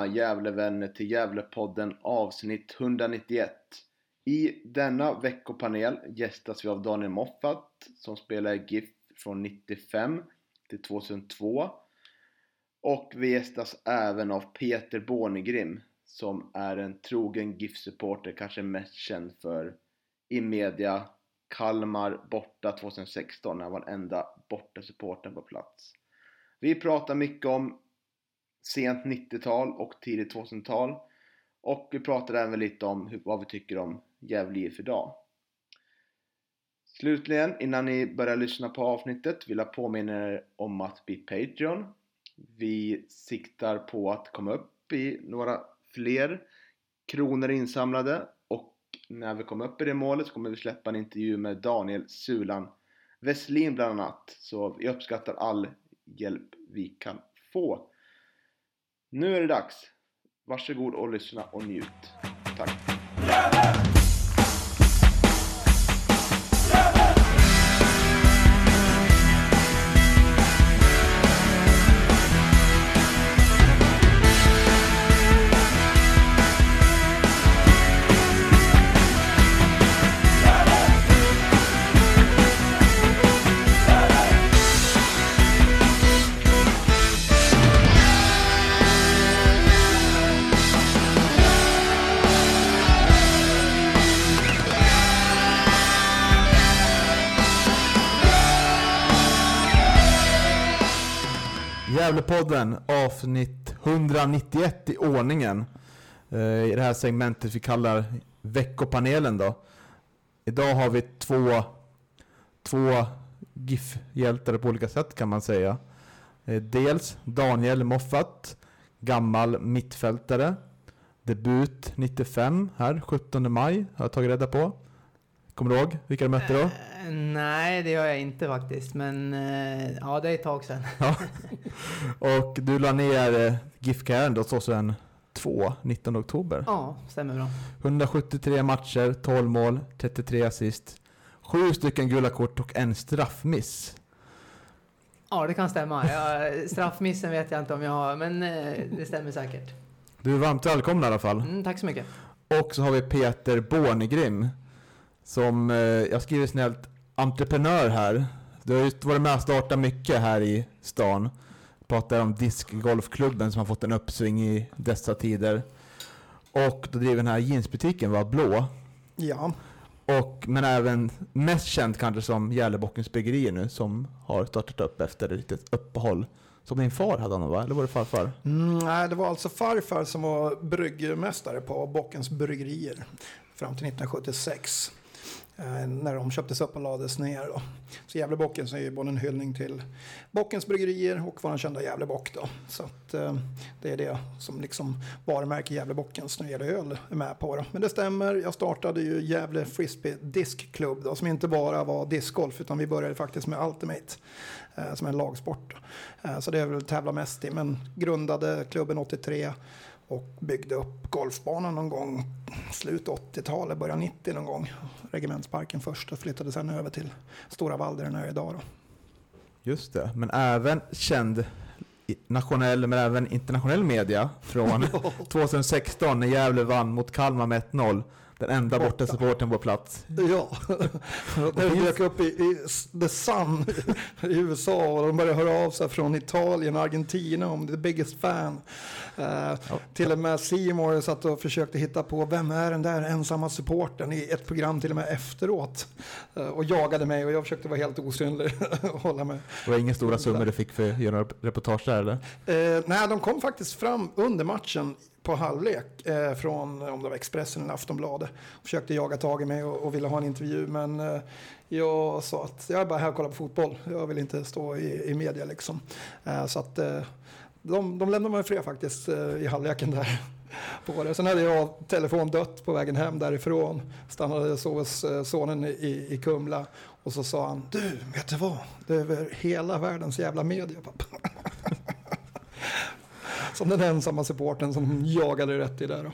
Välkomna Gävlevänner till Gävlepodden avsnitt 191. I denna veckopanel gästas vi av Daniel Moffat som spelar i GIF från 95 till 2002. Och vi gästas även av Peter Bornegrim som är en trogen GIF-supporter, kanske mest känd för i media Kalmar borta 2016 när han var den enda borta supporten på plats. Vi pratar mycket om sent 90-tal och tidigt 2000-tal. Och vi pratar även lite om hur, vad vi tycker om Gävle IF idag. Slutligen, innan ni börjar lyssna på avsnittet vill jag påminna er om att bli Patreon. Vi siktar på att komma upp i några fler kronor insamlade och när vi kommer upp i det målet så kommer vi släppa en intervju med Daniel Sulan Westlin bland annat. Så vi uppskattar all hjälp vi kan få. Nu är det dags. Varsågod och lyssna och njut. Tack. Gävlepodden avsnitt 191 i ordningen. Eh, I det här segmentet vi kallar veckopanelen då. Idag har vi två, två GIF-hjältar på olika sätt kan man säga. Eh, dels Daniel Moffat, gammal mittfältare. Debut 95 här, 17 maj har jag tagit reda på. Kommer du ihåg vilka du mötte då? Eh, nej, det gör jag inte faktiskt. Men eh, ja, det är ett tag sedan. Ja. Och du la ner GIF-karriären då 2002, 19 oktober. Ja, stämmer bra. 173 matcher, 12 mål, 33 assist, 7 stycken gula kort och en straffmiss. Ja, det kan stämma. Ja, straffmissen vet jag inte om jag har, men eh, det stämmer säkert. Du är varmt välkommen i alla fall. Mm, tack så mycket. Och så har vi Peter Bornegrim som, eh, jag skriver snällt, entreprenör här. Du har ju varit med och startat mycket här i stan. Pratar om diskgolfklubben som har fått en uppsving i dessa tider. Och du driver den här jeansbutiken, var blå. Ja, Och, men även mest känd kanske som Gävlebockens Bryggerier nu som har startat upp efter ett litet uppehåll. Som din far hade han va? Eller var det farfar? mm, nej, det var alltså farfar som var bryggmästare på Bockens bryggerier fram till 1976 eh, När de köptes upp och lades ner. Då. Så Gävlebocken är ju både en hyllning till Bockens bryggerier och vår kända Gävlebock. Då. Så att, eh, det är det som liksom varumärke Gävlebockens när det gäller öl är med på. Då. Men det stämmer, jag startade ju Gävle Frisbee Diskklubb då, som inte bara var discgolf utan vi började faktiskt med Ultimate eh, som är en lagsport. Eh, så det är väl tävla mest i. Men grundade klubben 83 och byggde upp golfbanan någon gång slut 80-talet, början 90 någon gång. Regementsparken först och flyttade sen över till Stora Vall där den är idag. Då. Just det, men även känd nationell men även internationell media från 2016 när Gävle vann mot Kalmar med 1-0. Den enda Borta. borta supporten på plats. Ja, när det dök upp i, i The Sun i USA och de började höra av sig från Italien och Argentina om the biggest fan. Eh, Till och med Seymour satt och försökte hitta på vem är den där ensamma supporten i ett program till och med efteråt. Eh, och jagade mig och jag försökte vara helt osynlig och hålla mig. Det var inga stora summor du fick för att göra reportage där eller? Eh, nej, de kom faktiskt fram under matchen på halvlek eh, från om det var Expressen eller Aftonbladet. Och försökte jaga tag i mig och, och ville ha en intervju men eh, jag sa att jag är bara här och kollar på fotboll. Jag vill inte stå i, i media liksom. Eh, så att eh, de, de lämnade mig fred faktiskt eh, i halvleken där. På det. Sen hade jag telefon dött på vägen hem därifrån. Stannade så hos eh, sonen i, i Kumla. Och så sa han, du, vet du vad? Det är över hela världens jävla media, pappa som den ensamma supporten som jagade rätt i där. Då.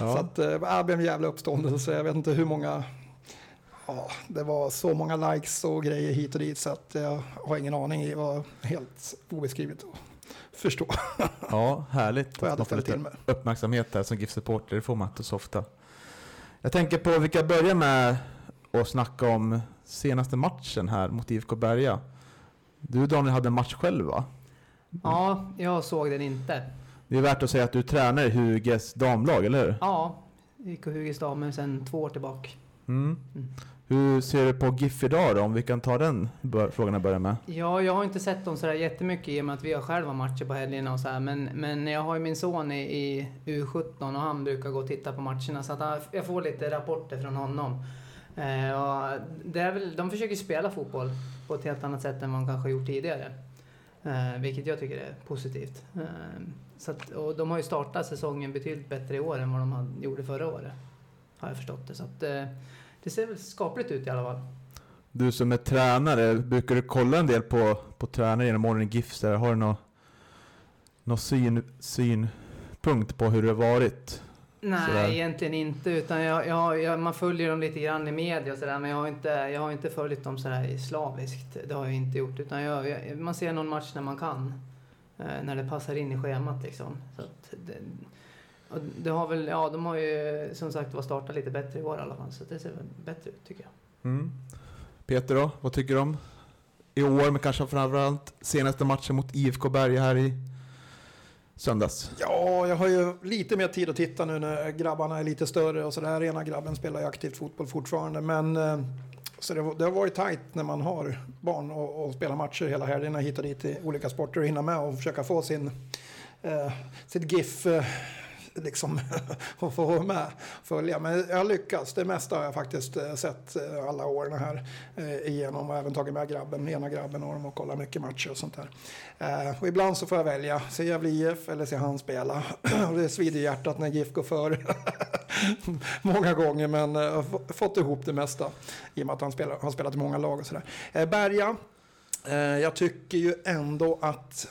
Ja. Så att, eh, det blev en jävla uppståndelse. Jag vet inte hur många Ja, det var så många likes och grejer hit och dit så att jag har ingen aning. Det var helt obeskrivligt att förstå. Ja, härligt. Att man får lite uppmärksamhet där som GIF-supporter. Det får man inte så ofta. Jag tänker på, vi kan börja med att snacka om senaste matchen här mot IFK Berga. Du Daniel hade en match själv va? Ja, jag såg den inte. Det är värt att säga att du tränar i Huges damlag, eller hur? Ja, gick och Hugis damer sedan två år tillbaka. Mm. Mm. Hur ser du på GIF idag då? Om vi kan ta den frågan att börja med. Ja, jag har inte sett dem sådär jättemycket i och med att vi har själva matcher på helgerna och så här. Men, men jag har ju min son i, i U17 och han brukar gå och titta på matcherna så att jag får lite rapporter från honom. Eh, och det är väl, de försöker spela fotboll på ett helt annat sätt än man kanske gjort tidigare. Eh, vilket jag tycker är positivt. Eh, så att, och de har ju startat säsongen betydligt bättre i år än vad de hade, gjorde förra året. Har jag förstått det. Så att, eh, det ser väl skapligt ut i alla fall. Du som är tränare, brukar du kolla en del på, på tränare genom åren i GIF? Har du någon, någon syn, synpunkt på hur det har varit? Nej, Sådär. egentligen inte. Utan jag, jag, jag, man följer dem lite grann i media och sådär, men jag har inte, jag har inte följt dem sådär slaviskt. Det har jag inte gjort. Utan jag, man ser någon match när man kan. Eh, när det passar in i schemat liksom. Så det, och det har väl, ja, de har ju som sagt var startat lite bättre i år i alla fall. Så det ser väl bättre ut tycker jag. Mm. Peter då, vad tycker du om i år, men kanske framförallt senaste matchen mot IFK Berga här i söndags? Ja, jag har ju lite mer tid att titta nu när grabbarna är lite större och sådär. Ena grabben spelar ju aktivt fotboll fortfarande. Men eh, så det, det har varit tajt när man har barn och, och spelar matcher hela helgerna hit och dit i olika sporter och hinna med och försöka få sin, eh, sitt GIF eh, liksom och få vara med följa. Men jag har lyckats. Det mesta har jag faktiskt eh, sett eh, alla åren här eh, igenom och även tagit med grabben, ena grabben och de och kollat mycket matcher och sånt där. Och ibland så får jag välja, se Gävle IF eller se han spela. och det svider i hjärtat när GIF går för många gånger men jag har fått ihop det mesta i och med att han spelar, har spelat i många lag och sådär. Eh, Berga, jag tycker ju ändå att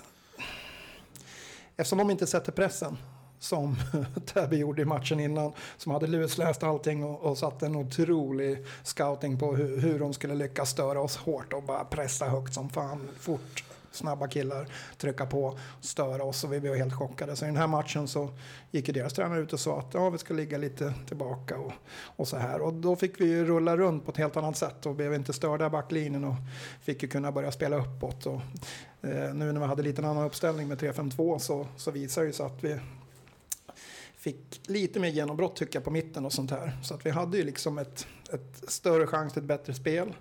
eftersom de inte sätter pressen som Täby gjorde i matchen innan. Som hade lusläst allting och, och satt en otrolig scouting på hur, hur de skulle lyckas störa oss hårt och bara pressa högt som fan. Fort, snabba killar, trycka på, störa oss och vi blev helt chockade. Så i den här matchen så gick ju deras tränare ut och sa att ja, vi ska ligga lite tillbaka och, och så här. Och då fick vi ju rulla runt på ett helt annat sätt och blev inte störda i backlinjen och fick ju kunna börja spela uppåt. Och, eh, nu när vi hade lite en annan uppställning med 3-5-2 så, så visar det sig att vi fick lite mer genombrott tycker jag på mitten och sånt här. Så att vi hade ju liksom ett, ett större chans till ett bättre spel.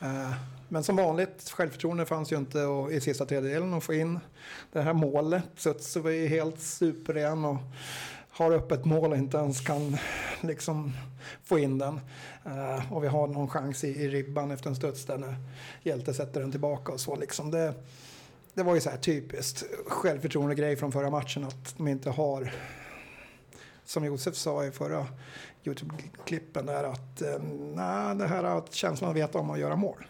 Eh, men som vanligt, självförtroende fanns ju inte och, i sista tredjedelen att få in det här målet. Så var ju helt superren och har öppet mål och inte ens kan liksom få in den. Eh, och vi har någon chans i, i ribban efter en studs där när Hjälte sätter den tillbaka och så liksom. Det, det var ju så här typiskt självförtroende grej från förra matchen att de inte har som Josef sa i förra Youtube-klippen där att eh, nej, det här att känslan att veta om att göra mål.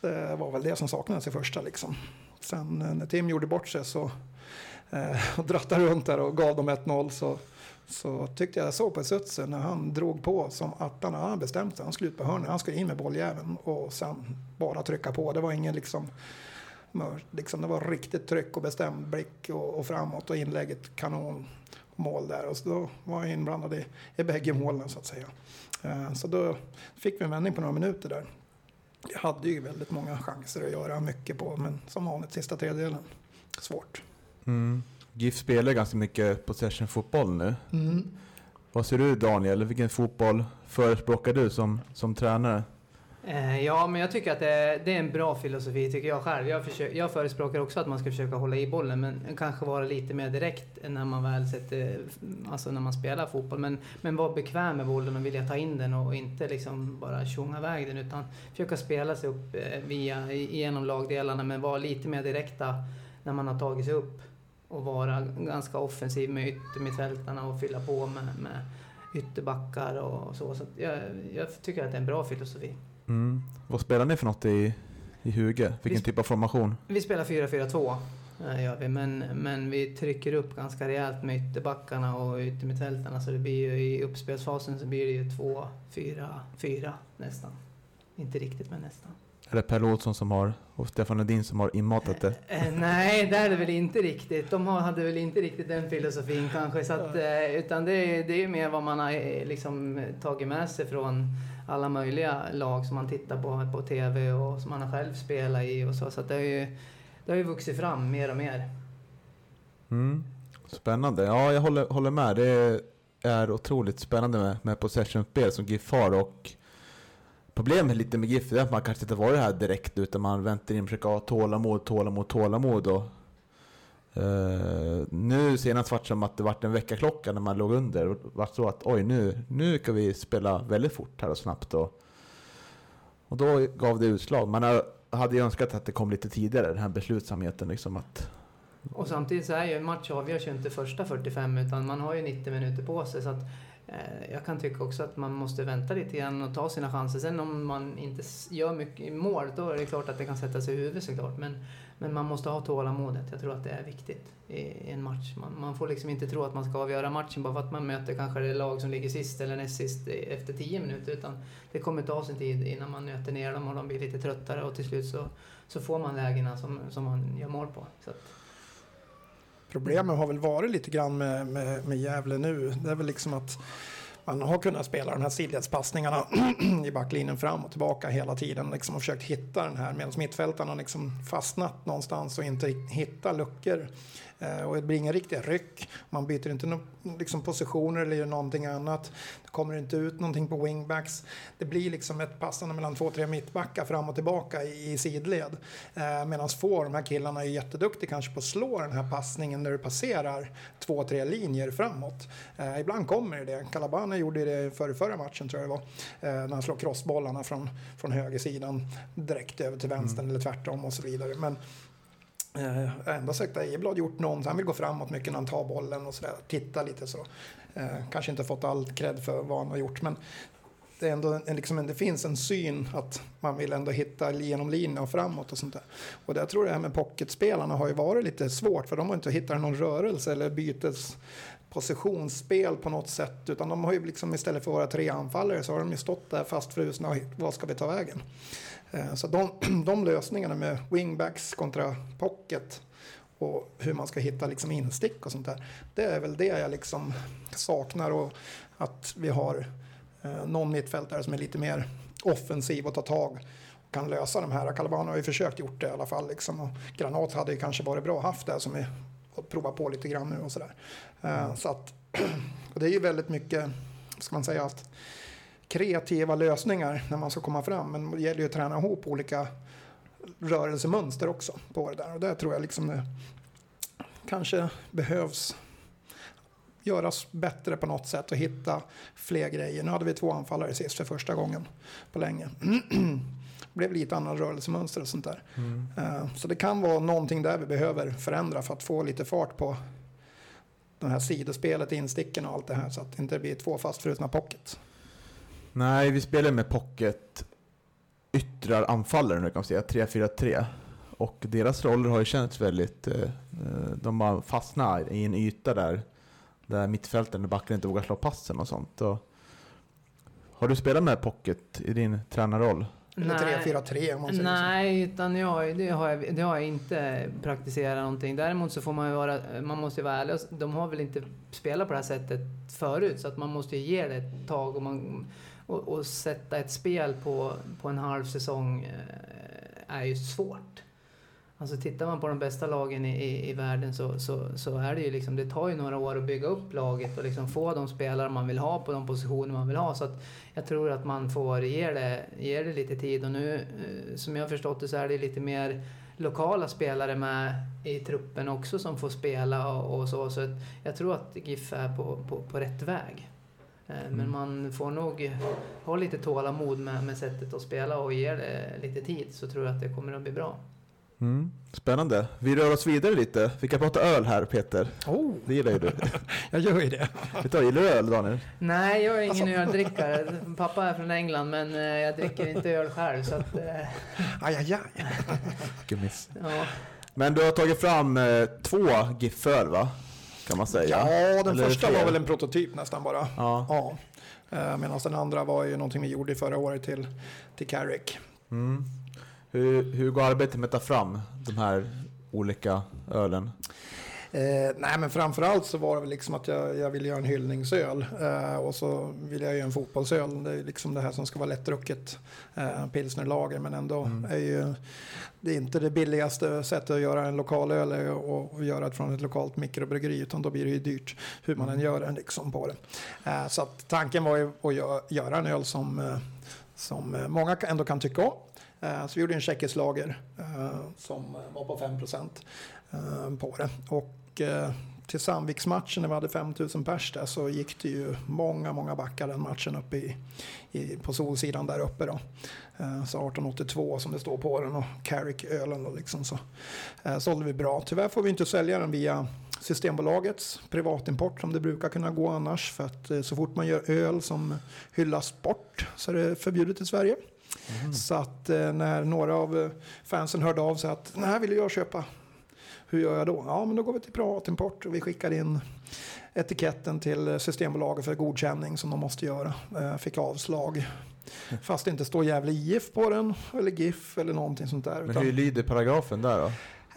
Det var väl det som saknades i första liksom. Sen eh, när Tim gjorde bort sig så eh, och drattade runt där och gav dem 1-0 så, så tyckte jag jag såg på Sutsen när han drog på som att han hade bestämt sig. Han skulle ut på hörnet, han skulle in med bolljäveln och sen bara trycka på. Det var ingen liksom Liksom, det var riktigt tryck och bestämd blick och, och framåt och inlägget kanon mål där och så då var jag inblandad i, i bägge målen så att säga. Eh, Så då fick vi en vändning på några minuter där. Jag hade ju väldigt många chanser att göra mycket på men som vanligt sista tredjedelen svårt. Mm. GIF spelar ganska mycket possession-fotboll nu. Vad ser du Daniel? Vilken fotboll förespråkar du som, som tränare? Eh, ja, men jag tycker att det är, det är en bra filosofi, tycker jag själv. Jag, försöker, jag förespråkar också att man ska försöka hålla i bollen, men kanske vara lite mer direkt när man väl sätter, alltså när man spelar fotboll. Men, men vara bekväm med bollen och vilja ta in den och inte liksom bara tjonga iväg den, utan försöka spela sig upp eh, via, genom lagdelarna, men vara lite mer direkta när man har tagit sig upp. Och vara ganska offensiv med yttermittfältarna och fylla på med, med ytterbackar och så. så jag, jag tycker att det är en bra filosofi. Mm. Vad spelar ni för något i, i Huge? Vilken Vi- typ av formation? Vi spelar 4-4-2, eh, gör vi, men, men vi trycker upp ganska rejält med ytterbackarna och yttermittfältarna. Så det blir ju i uppspelsfasen så blir det ju 2-4-4 nästan. Inte riktigt, men nästan. Är det Per Olsson som har, och Stefan Edin som har inmatat det? Eh, nej, det är det väl inte riktigt. De hade väl inte riktigt den filosofin kanske. Så att, eh, utan det, är- det är mer vad man har eh, liksom, tagit med sig från alla möjliga lag som man tittar på på TV och som man själv spelat i och så. Så det, har ju, det har ju vuxit fram mer och mer. Mm. Spännande. Ja, jag håller, håller med. Det är otroligt spännande med, med possession-spel som GIF har. Och problemet lite med GIF är att man kanske inte varit här direkt utan man väntar in och försöker ha tålamod, tålamod, tålamod. Och, Uh, nu senast var det som att det vart en veckaklocka när man låg under. Det var så att oj, nu, nu kan vi spela väldigt fort här och snabbt. Och, och då gav det utslag. Man hade ju önskat att det kom lite tidigare, den här beslutsamheten. Liksom att, Och samtidigt så är ju en match avgörs ju inte första 45 utan man har ju 90 minuter på sig. Så att, eh, jag kan tycka också att man måste vänta lite grann och ta sina chanser. Sen om man inte gör mycket mål då är det klart att det kan sätta sig i huvudet såklart. Men, men man måste ha tålamodet. Jag tror att det är viktigt i, en match. Man, man får liksom inte tro att man ska avgöra matchen bara för att man möter kanske det lag som ligger sist eller näst sist efter 10 minuter. Utan det kommer ta sin tid innan man nöter ner dem och de blir lite tröttare och till slut så, så får man lägena som, som man gör mål på. Så att, Problemet har väl varit lite grann med, med, med Gävle nu. Det är väl liksom att man har kunnat spela de här sidledspassningarna i backlinjen fram och tillbaka hela tiden liksom och försökt hitta den här medan mittfältarna har liksom fastnat någonstans och inte hittar luckor. Eh, och det blir ingen riktig ryck. Man byter inte no liksom positioner eller gör någonting annat. Det kommer inte ut någonting på wingbacks. Det blir liksom ett passande mellan två, tre mittbackar fram och tillbaka i, i sidled. Eh, Medan få de här killarna är jätteduktiga kanske på att slå den här passningen när du passerar två, tre linjer framåt. Eh, ibland kommer det. Calabana gjorde det för förra matchen tror jag det var. Eh, när han slår crossbollarna från, från högersidan direkt över till vänstern eller tvärtom och så vidare. Men Eh, enda har Ejeblad gjort något. Han vill gå framåt mycket när han tar bollen och sådär. Titta lite så. Eh, kanske inte fått all cred för vad han har gjort. Men det, är ändå en, liksom det finns en syn att man vill ändå hitta genom linjen och framåt och sånt där. Och jag tror det här med pocketspelarna har ju varit lite svårt. För de har inte hittat någon rörelse eller bytes positionsspel på något sätt. Utan de har ju liksom istället för att vara tre anfallare så har de ju stått där fastfrusna och vad ska vi ta vägen? Eh, så de, de lösningarna med wingbacks kontra pocket och hur man ska hitta liksom instick och sånt där. Det är väl det jag liksom saknar och att vi har eh, någon mittfältare som är lite mer offensiv och tar tag och kan lösa de här. Calabano har ju försökt gjort det i alla fall. Liksom. Och Granat hade ju kanske varit bra haft det som vi får prova på lite grann nu och sådär. Mm. Så att, och det är ju väldigt mycket, ska man säga, att kreativa lösningar när man ska komma fram. Men det gäller ju att träna ihop olika rörelsemönster också på det där. Och där tror jag liksom det kanske behövs göras bättre på något sätt och hitta fler grejer. Nu hade vi två anfallare sist för första gången på länge. Det blev lite annan rörelsemönster och sånt där. Eh, Så det kan vara någonting där vi behöver förändra för att få lite fart på det här sidospelet, insticken och allt det här så att det inte blir två fastfrusna pockets. Nej, vi spelar med pocket yttrar anfallare nu kan man säga, 3-4-3. Och deras roller har ju känts väldigt... Eh, eh, de har fastnat i en yta där, där mittfältaren och backen inte vågar slå passen och sånt. Och har du spelat med pocket i din tränarroll? Eller 3-4-3 om man säger så. Nej, utan jag, det, har jag, det har jag inte praktiserat någonting. Däremot så får man ju vara, man måste ju vara ärlig. De har väl inte spelat på det här sättet förut så att man måste ju ge det ett tag och, man, och, och sätta ett spel på, på en halv säsong eh, är ju svårt. Alltså tittar man på de bästa lagen i, i, i världen så, så, så är det ju liksom, det tar ju några år att bygga upp laget och liksom få de spelare man vill ha på de positioner man vill ha. Så att jag tror att man får ge det, ge det lite tid och nu, eh, som jag har förstått det, så är det lite mer lokala spelare med i truppen också som får spela och, och så. Så jag tror att GIF är på, på, på rätt väg. Eh, Men Mm. man får nog ha lite tålamod med, med sättet att spela och ge det lite tid så tror jag att det kommer att bli bra. Mm. Spännande. Vi rör oss vidare lite. Vi kan prata öl här Peter. Oh, Det gillar ju du. jag gör ju det. Vet du, gillar du öl Daniel? Nej, jag är ingen Alltså- öldrickare. Pappa är från England men eh, jag dricker inte öl själv. Så att, eh, Aj, aj, aj. Vilken miss. ja. Men du har tagit fram eh, två GIF-öl va? Kan man säga. Ja, den Eller första var väl en prototyp nästan bara. Ja. Ja. Eh, Medan den andra var ju någonting vi gjorde förra året till, till Carrick. Mm. Hur, hur går arbetet med att ta fram de här olika ölen? Eh, nej men framförallt så var det väl liksom att jag, jag ville göra en hyllningsöl. Eh, och så ville jag göra en fotbollsöl. Det är liksom det här som ska vara lättdrucket. Eh, pilsnerlager men ändå Mm. är ju det är inte det billigaste sättet att göra en lokal öl att att göra det från ett lokalt mikrobryggeri utan då blir det ju dyrt hur man än gör den liksom på det. Eh, så att tanken var ju att gö- göra en öl som, eh, som många ändå kan tycka om. Eh, Så vi gjorde en tjeckisk lager eh, som var på 5 eh, på det. Och eh, till Sandviksmatchen när vi hade 5000 pers där så gick det ju många, många backar den matchen uppe i, i, på Solsidan där uppe då. Eh, Så 1882 som det står på den och Carrick-ölen då liksom så eh, sålde vi bra. Tyvärr får vi inte sälja den via Systembolagets privatimport som det brukar kunna gå annars. För att så fort man gör öl som hyllas bort så är det förbjudet i Sverige. Så att när några av fansen hörde av sig att den här vill jag köpa. Hur gör jag då? Ja men då går vi till privatimport och vi skickar in etiketten till Systembolaget för godkänning som de måste göra. Eh, Fick avslag. Fast det inte står Gävle IF på den eller GIF eller någonting sånt där. Men hur lyder paragrafen där då?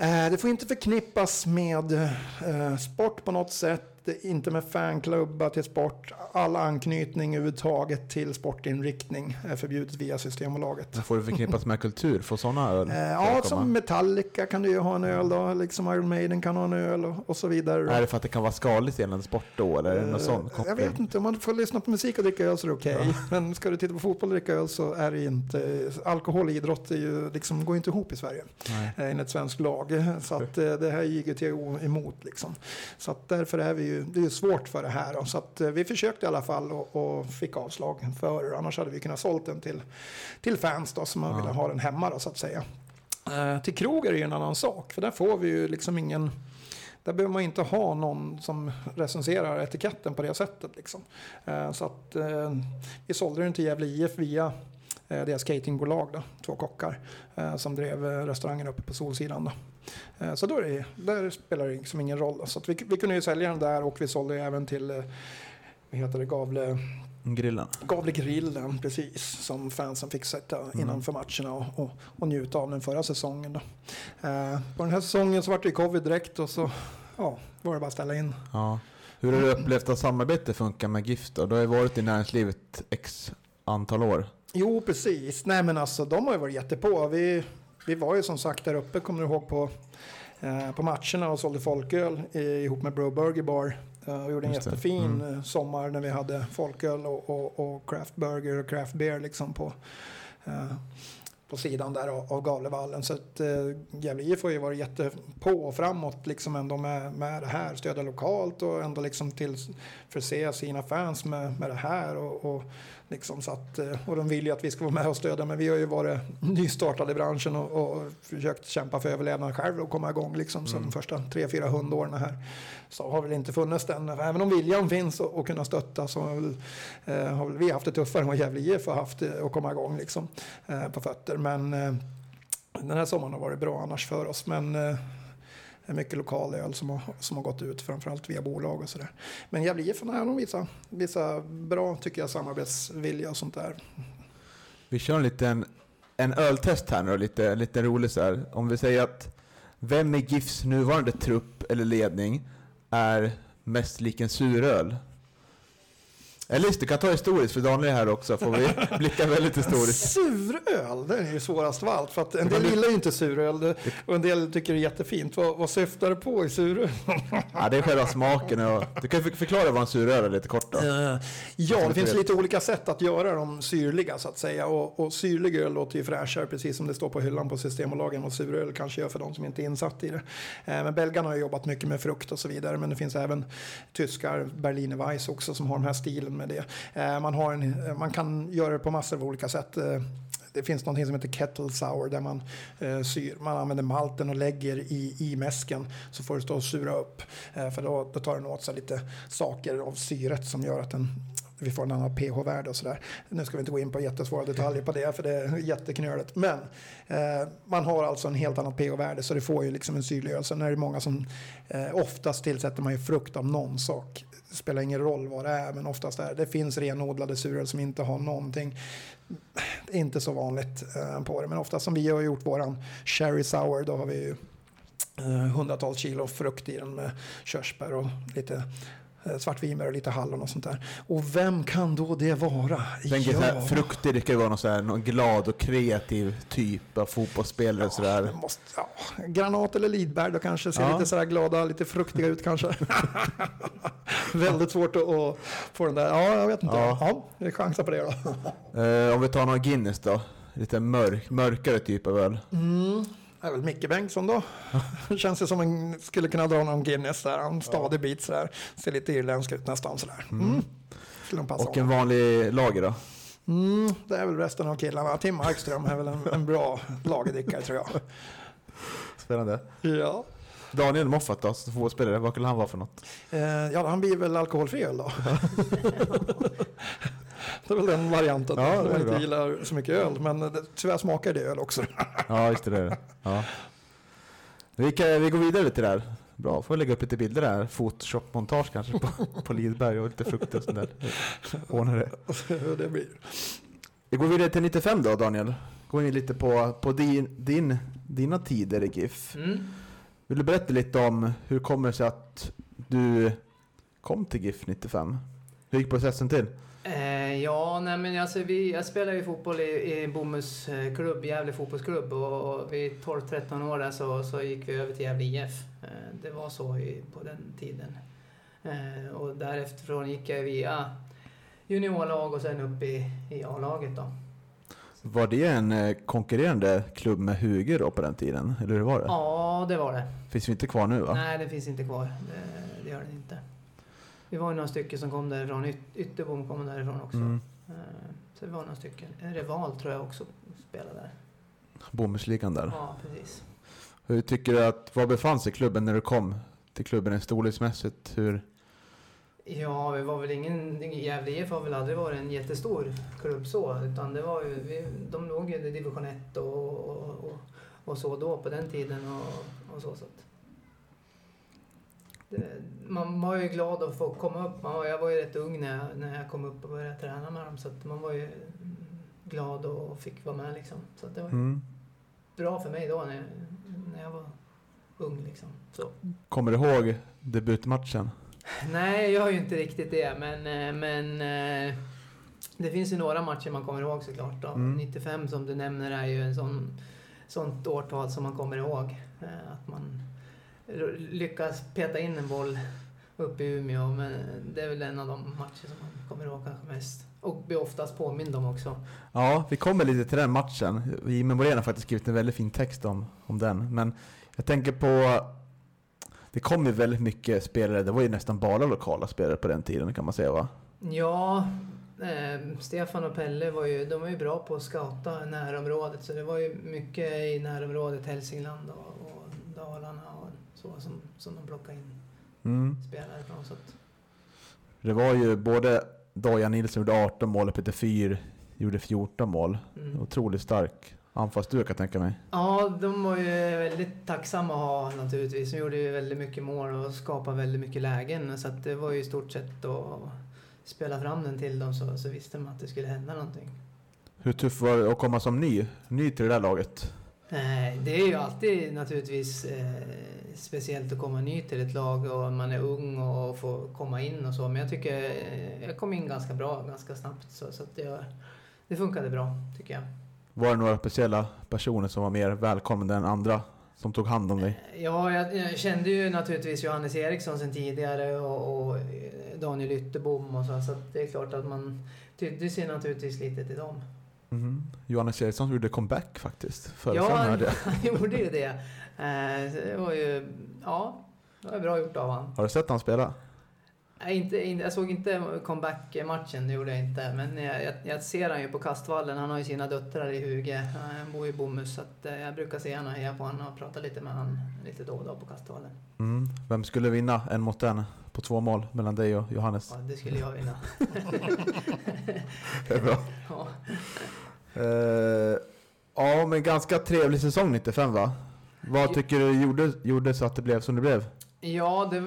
Eh, Det får inte förknippas med eh, sport på något sätt, inte med fanklubbar till sport. All anknytning överhuvudtaget till sportinriktning är förbjudet via Systembolaget. Får det förknippas med kultur? Får sådana öl Eh, Ja, som Metallica kan du ju ha en öl då, liksom Iron Maiden kan ha en öl och, och så vidare. Är det för att det kan vara skadligt gällande sport då? Eller är det någon sån Eh, koppling? Jag vet inte, om man får lyssna på musik och dricka öl så är det okej. Men ska du titta på fotboll och dricka öl så är det inte... Alkohol och idrott är ju, liksom, går inte ihop i Sverige Nej. eh, enligt svensk lag. Så att eh, det här gick ju emot liksom. Så att därför är vi ju, det är svårt för det här. då. Så att eh, vi försökte i alla fall och, och fick avslag för Annars hade vi kunnat sålt den till, till fans då som Ja. ville ha den hemma då så att säga. Eh, till krog är ju en annan sak. För där får vi ju liksom ingen... Där behöver man inte ha någon som recenserar etiketten på det sättet. Liksom. Eh, Så att eh, vi sålde den till Gävle IF via deras cateringbolag, då, två kockar, eh, som drev eh, restaurangen uppe på Solsidan. Då. Eh, Så då är det, där spelar det liksom ingen roll. Så vi, vi kunde ju sälja den där och vi sålde även till eh, vad heter det, Gavle, Grillen? Gavlegrillen, precis, som fansen fick sätta Mm. innanför matcherna och, och, och njuta av den förra säsongen. Då. Eh, på den här säsongen så var det ju covid direkt och så ja, var det bara att ställa in. Ja. Hur har du upplevt att samarbete funkar med GIF då? Du har ju varit i näringslivet x antal år. Jo, precis. Nej, men alltså de har ju varit jättepå. Vi, vi var ju som sagt där uppe, kommer du ihåg, på, eh, på matcherna och sålde folköl i, ihop med Bro Burger Bar. Eh, och gjorde en Just jättefin Mm. eh, sommar när vi hade folköl och, och, och craft burger och craft beer liksom på, eh, på sidan där av, av Gavlevallen. Så att eh, Gävle IF har ju varit jättepå och framåt liksom ändå med, med det här. Stödja lokalt och ändå liksom till förse sina fans med, med det här. Och, och, liksom så att, eh, och de vill ju att vi ska vara med och stödja men vi har ju varit nystartade i branschen och, och försökt kämpa för överlevnad själv och komma igång liksom. Så Mm. de första tre, fyra hundåren här så har väl inte funnits den. Även om viljan finns att att kunna stötta så har, väl, eh, har väl vi haft det tuffare än vad Gävle IF har haft eh, att komma igång liksom, eh, på fötter. Men eh, den här sommaren har varit bra annars för oss. Men eh, det är mycket lokal öl som har, som har gått ut, framförallt via bolag och sådär. Men Gävle IF har nog vissa, vissa bra, tycker jag, samarbetsvilja och sånt där. Vi kör en liten en öltest här nu, lite, lite rolig så här. Om vi säger att vem i GIFs nuvarande trupp eller ledning är mest lik en suröl? Eller just det, kan ta historiskt för Daniel är här också, får vi blicka väldigt historiskt. Suröl, det är ju svårast av allt. För att en del gillar ju inte suröl och en del tycker det är jättefint. Vad, vad syftar det på i suröl? Ja, det är själva smaken och... Du kan förklara vad en suröl är lite kort då. Eh, ja, det finns lite olika sätt att göra dem syrliga så att säga. Och, och syrlig öl låter ju fräschare, precis som det står på hyllan på Systembolagen. Och suröl kanske gör för de som inte är insatt i det. Eh, men belgarna har ju jobbat mycket med frukt och så vidare. Men det finns även tyskar, Berliner Weiss också, som har den här stilen med det. Eh, man, har en, eh, man kan göra det på massor av olika sätt. Eh, det finns något som heter kettle sour där man eh, syr. Man använder malten och lägger i, i mäsken så får det stå och sura upp. Eh, för då, då tar den åt sig lite saker av syret som gör att den vi får en annan pH-värde och sådär. Nu ska vi inte gå in på jättesvåra detaljer på det för det är jätteknöligt. Men eh, man har alltså en helt annat pH-värde så det får ju liksom en syrlig öl. Sen är det många som eh, oftast tillsätter man ju frukt av någon sak. Det spelar ingen roll vad det är men oftast är det. Det finns renodlade suröl som inte har någonting det är inte så vanligt eh, på det, men oftast som vi har gjort våran Sherry Sour, då har vi ju eh, hundratals kilo frukt i den med körsbär och lite svartvinbär och lite hallon och sånt där. Och vem kan då det vara? Tänker här, frukter, det kan vara någon, så här, någon glad och kreativ typ av fotbollsspelare sådär. det måste, ja, granat eller lidbär då kanske ser Ja. lite sådär glada, lite fruktiga ut kanske. Väldigt svårt att, att få den där, ja jag vet inte. Ja. Ja, vi chansar på det då. Eh, om vi tar någon Guinness då? Lite mörk, mörkare typ av öl. Mm. Är väl Micke Bengtsson då. Känns det som en skulle kunna dra någon Guinness där. En stadig bit sådär. Ser lite irländsk ut nästan sådär. Mm. Passa Och en vanlig lager då? Mm, det är väl resten av killarna. Tim Markström är väl en, en bra lagerdrickare tror jag. Spännande. Ja. Daniel Moffat då, som fotbollsspelare, vad skulle han vara för något? Eh, ja, han blir väl alkoholfri öl då. det är väl den varianten. Ja, man inte bra. gillar så mycket öl. Men det, tyvärr smakar det öl också. Ja, just det. det. Ja. Vi, kan, vi går vidare lite där. Bra, får vi lägga upp lite bilder där. Photoshop-montage kanske på, på Lidberg och lite frukt och sånt där. Ordnar det. Det blir. Vi går vidare till 95 då Daniel. Går in lite på, på din, din, dina tider i GIF. Mm. Vill du berätta lite om hur kommer det sig att du kom till GIF 95? Hur gick processen till? Eh, ja, nej men alltså vi, jag spelade ju fotboll i, i Bomhus eh, klubb, Gävle fotbollsklubb och, och vid 12-13 år där så, så gick vi över till Gävle IF. Eh, det var så i, på den tiden. Eh, och därefter gick jag via juniorlag och sen upp i, i A-laget då. Var det en eh, konkurrerande klubb med Huger då på den tiden? Eller hur var det? Ja, det var det. Finns ju inte kvar nu va? Nej, det finns inte kvar. Det, det gör det inte. Vi var ju några stycken som kom därifrån. Yt, Ytterbom kom därifrån också. Mm. Eh, Så det var några stycken. Reval tror jag också spelade där. Bomullsligan där. Ja, precis. Hur tycker du att, var befann sig klubben när du kom till klubben storleksmässigt? Hur? Ja, vi var väl ingen... Gävle IF har väl aldrig varit en jättestor klubb så. Utan det var ju... Vi, de låg ju i division 1 och, och, och, och så då på den tiden och, och så. så att, man var ju glad att få komma upp. Man, jag var ju rätt ung när jag, när jag kom upp och började träna med dem. Så att man var ju glad och fick vara med liksom. Så det var Mm. bra för mig då när jag, när jag var ung liksom. Så. Kommer du ihåg debutmatchen? Nej, jag gör ju inte riktigt det, men, eh, men eh, det finns ju några matcher man kommer ihåg såklart. Då. Mm. 95 som du nämner är ju en sån, sånt årtal som man kommer ihåg. Eh, Att man lyckas peta in en boll uppe i Umeå, men det är väl en av de matcher som man kommer ihåg kanske mest. Och blir oftast påmind om också. Ja, vi kommer lite till den matchen. Jimmy Morén har faktiskt skrivit en väldigt fin text om, om den. Men jag tänker på... Det kom ju väldigt mycket spelare, det var ju nästan bara lokala spelare på den tiden kan man säga va? Ja, eh, Stefan och Pelle var ju, de var ju bra på att scouta närområdet. Så det var ju mycket i närområdet, Hälsingland och, och Dalarna så som, som de plockade in Mm. spelare från. Så att, Det var ju både Dojan Nilsson gjorde 18 mål och Peter Fyr gjorde 14 mål. mm. Otroligt stark anfallsduo kan jag tänka mig. Ja, de var ju väldigt tacksamma att ha naturligtvis. De gjorde ju väldigt mycket mål och skapade väldigt mycket lägen. Så det var ju i stort sett att spela fram den till dem så, så visste de att det skulle hända någonting. Hur tufft var det att komma som ny, ny till det där laget? Nej, det är ju alltid naturligtvis eh, speciellt att komma ny till ett lag och man är ung och får komma in och så. Men jag tycker eh, jag kom in ganska bra, ganska snabbt. Så, så jag, det funkade bra, tycker jag. Var det några speciella personer som var mer välkomna än andra som tog hand om dig? Ja, jag, jag kände ju naturligtvis Johannes Eriksson sen tidigare och, och Daniel Ytterbom och så. Så det är klart att man tydde sig naturligtvis lite till dem. Mm. Johannes Eriksson gjorde comeback faktiskt. Förra Ja, han, han gjorde ju det. Eh, det var ju, ja, det var bra gjort av han. Har du sett han spela? Nej, inte, jag såg inte comeback-matchen, det gjorde jag inte. Men jag, jag, jag ser han ju på Kastvallen. Han har ju sina döttrar i Huge. Han bor i Bomhus. Så att, eh, jag brukar se honom och heja på honom och prata lite med honom lite då och då på Kastvallen. Mm. Vem skulle vinna en mot en på två mål mellan dig och Johannes? Ja, det skulle jag vinna. Det är bra. Ja. Eh, ja, men ganska trevlig säsong 95 va? Vad tycker du gjorde, gjorde så att det blev som det blev? Ja, det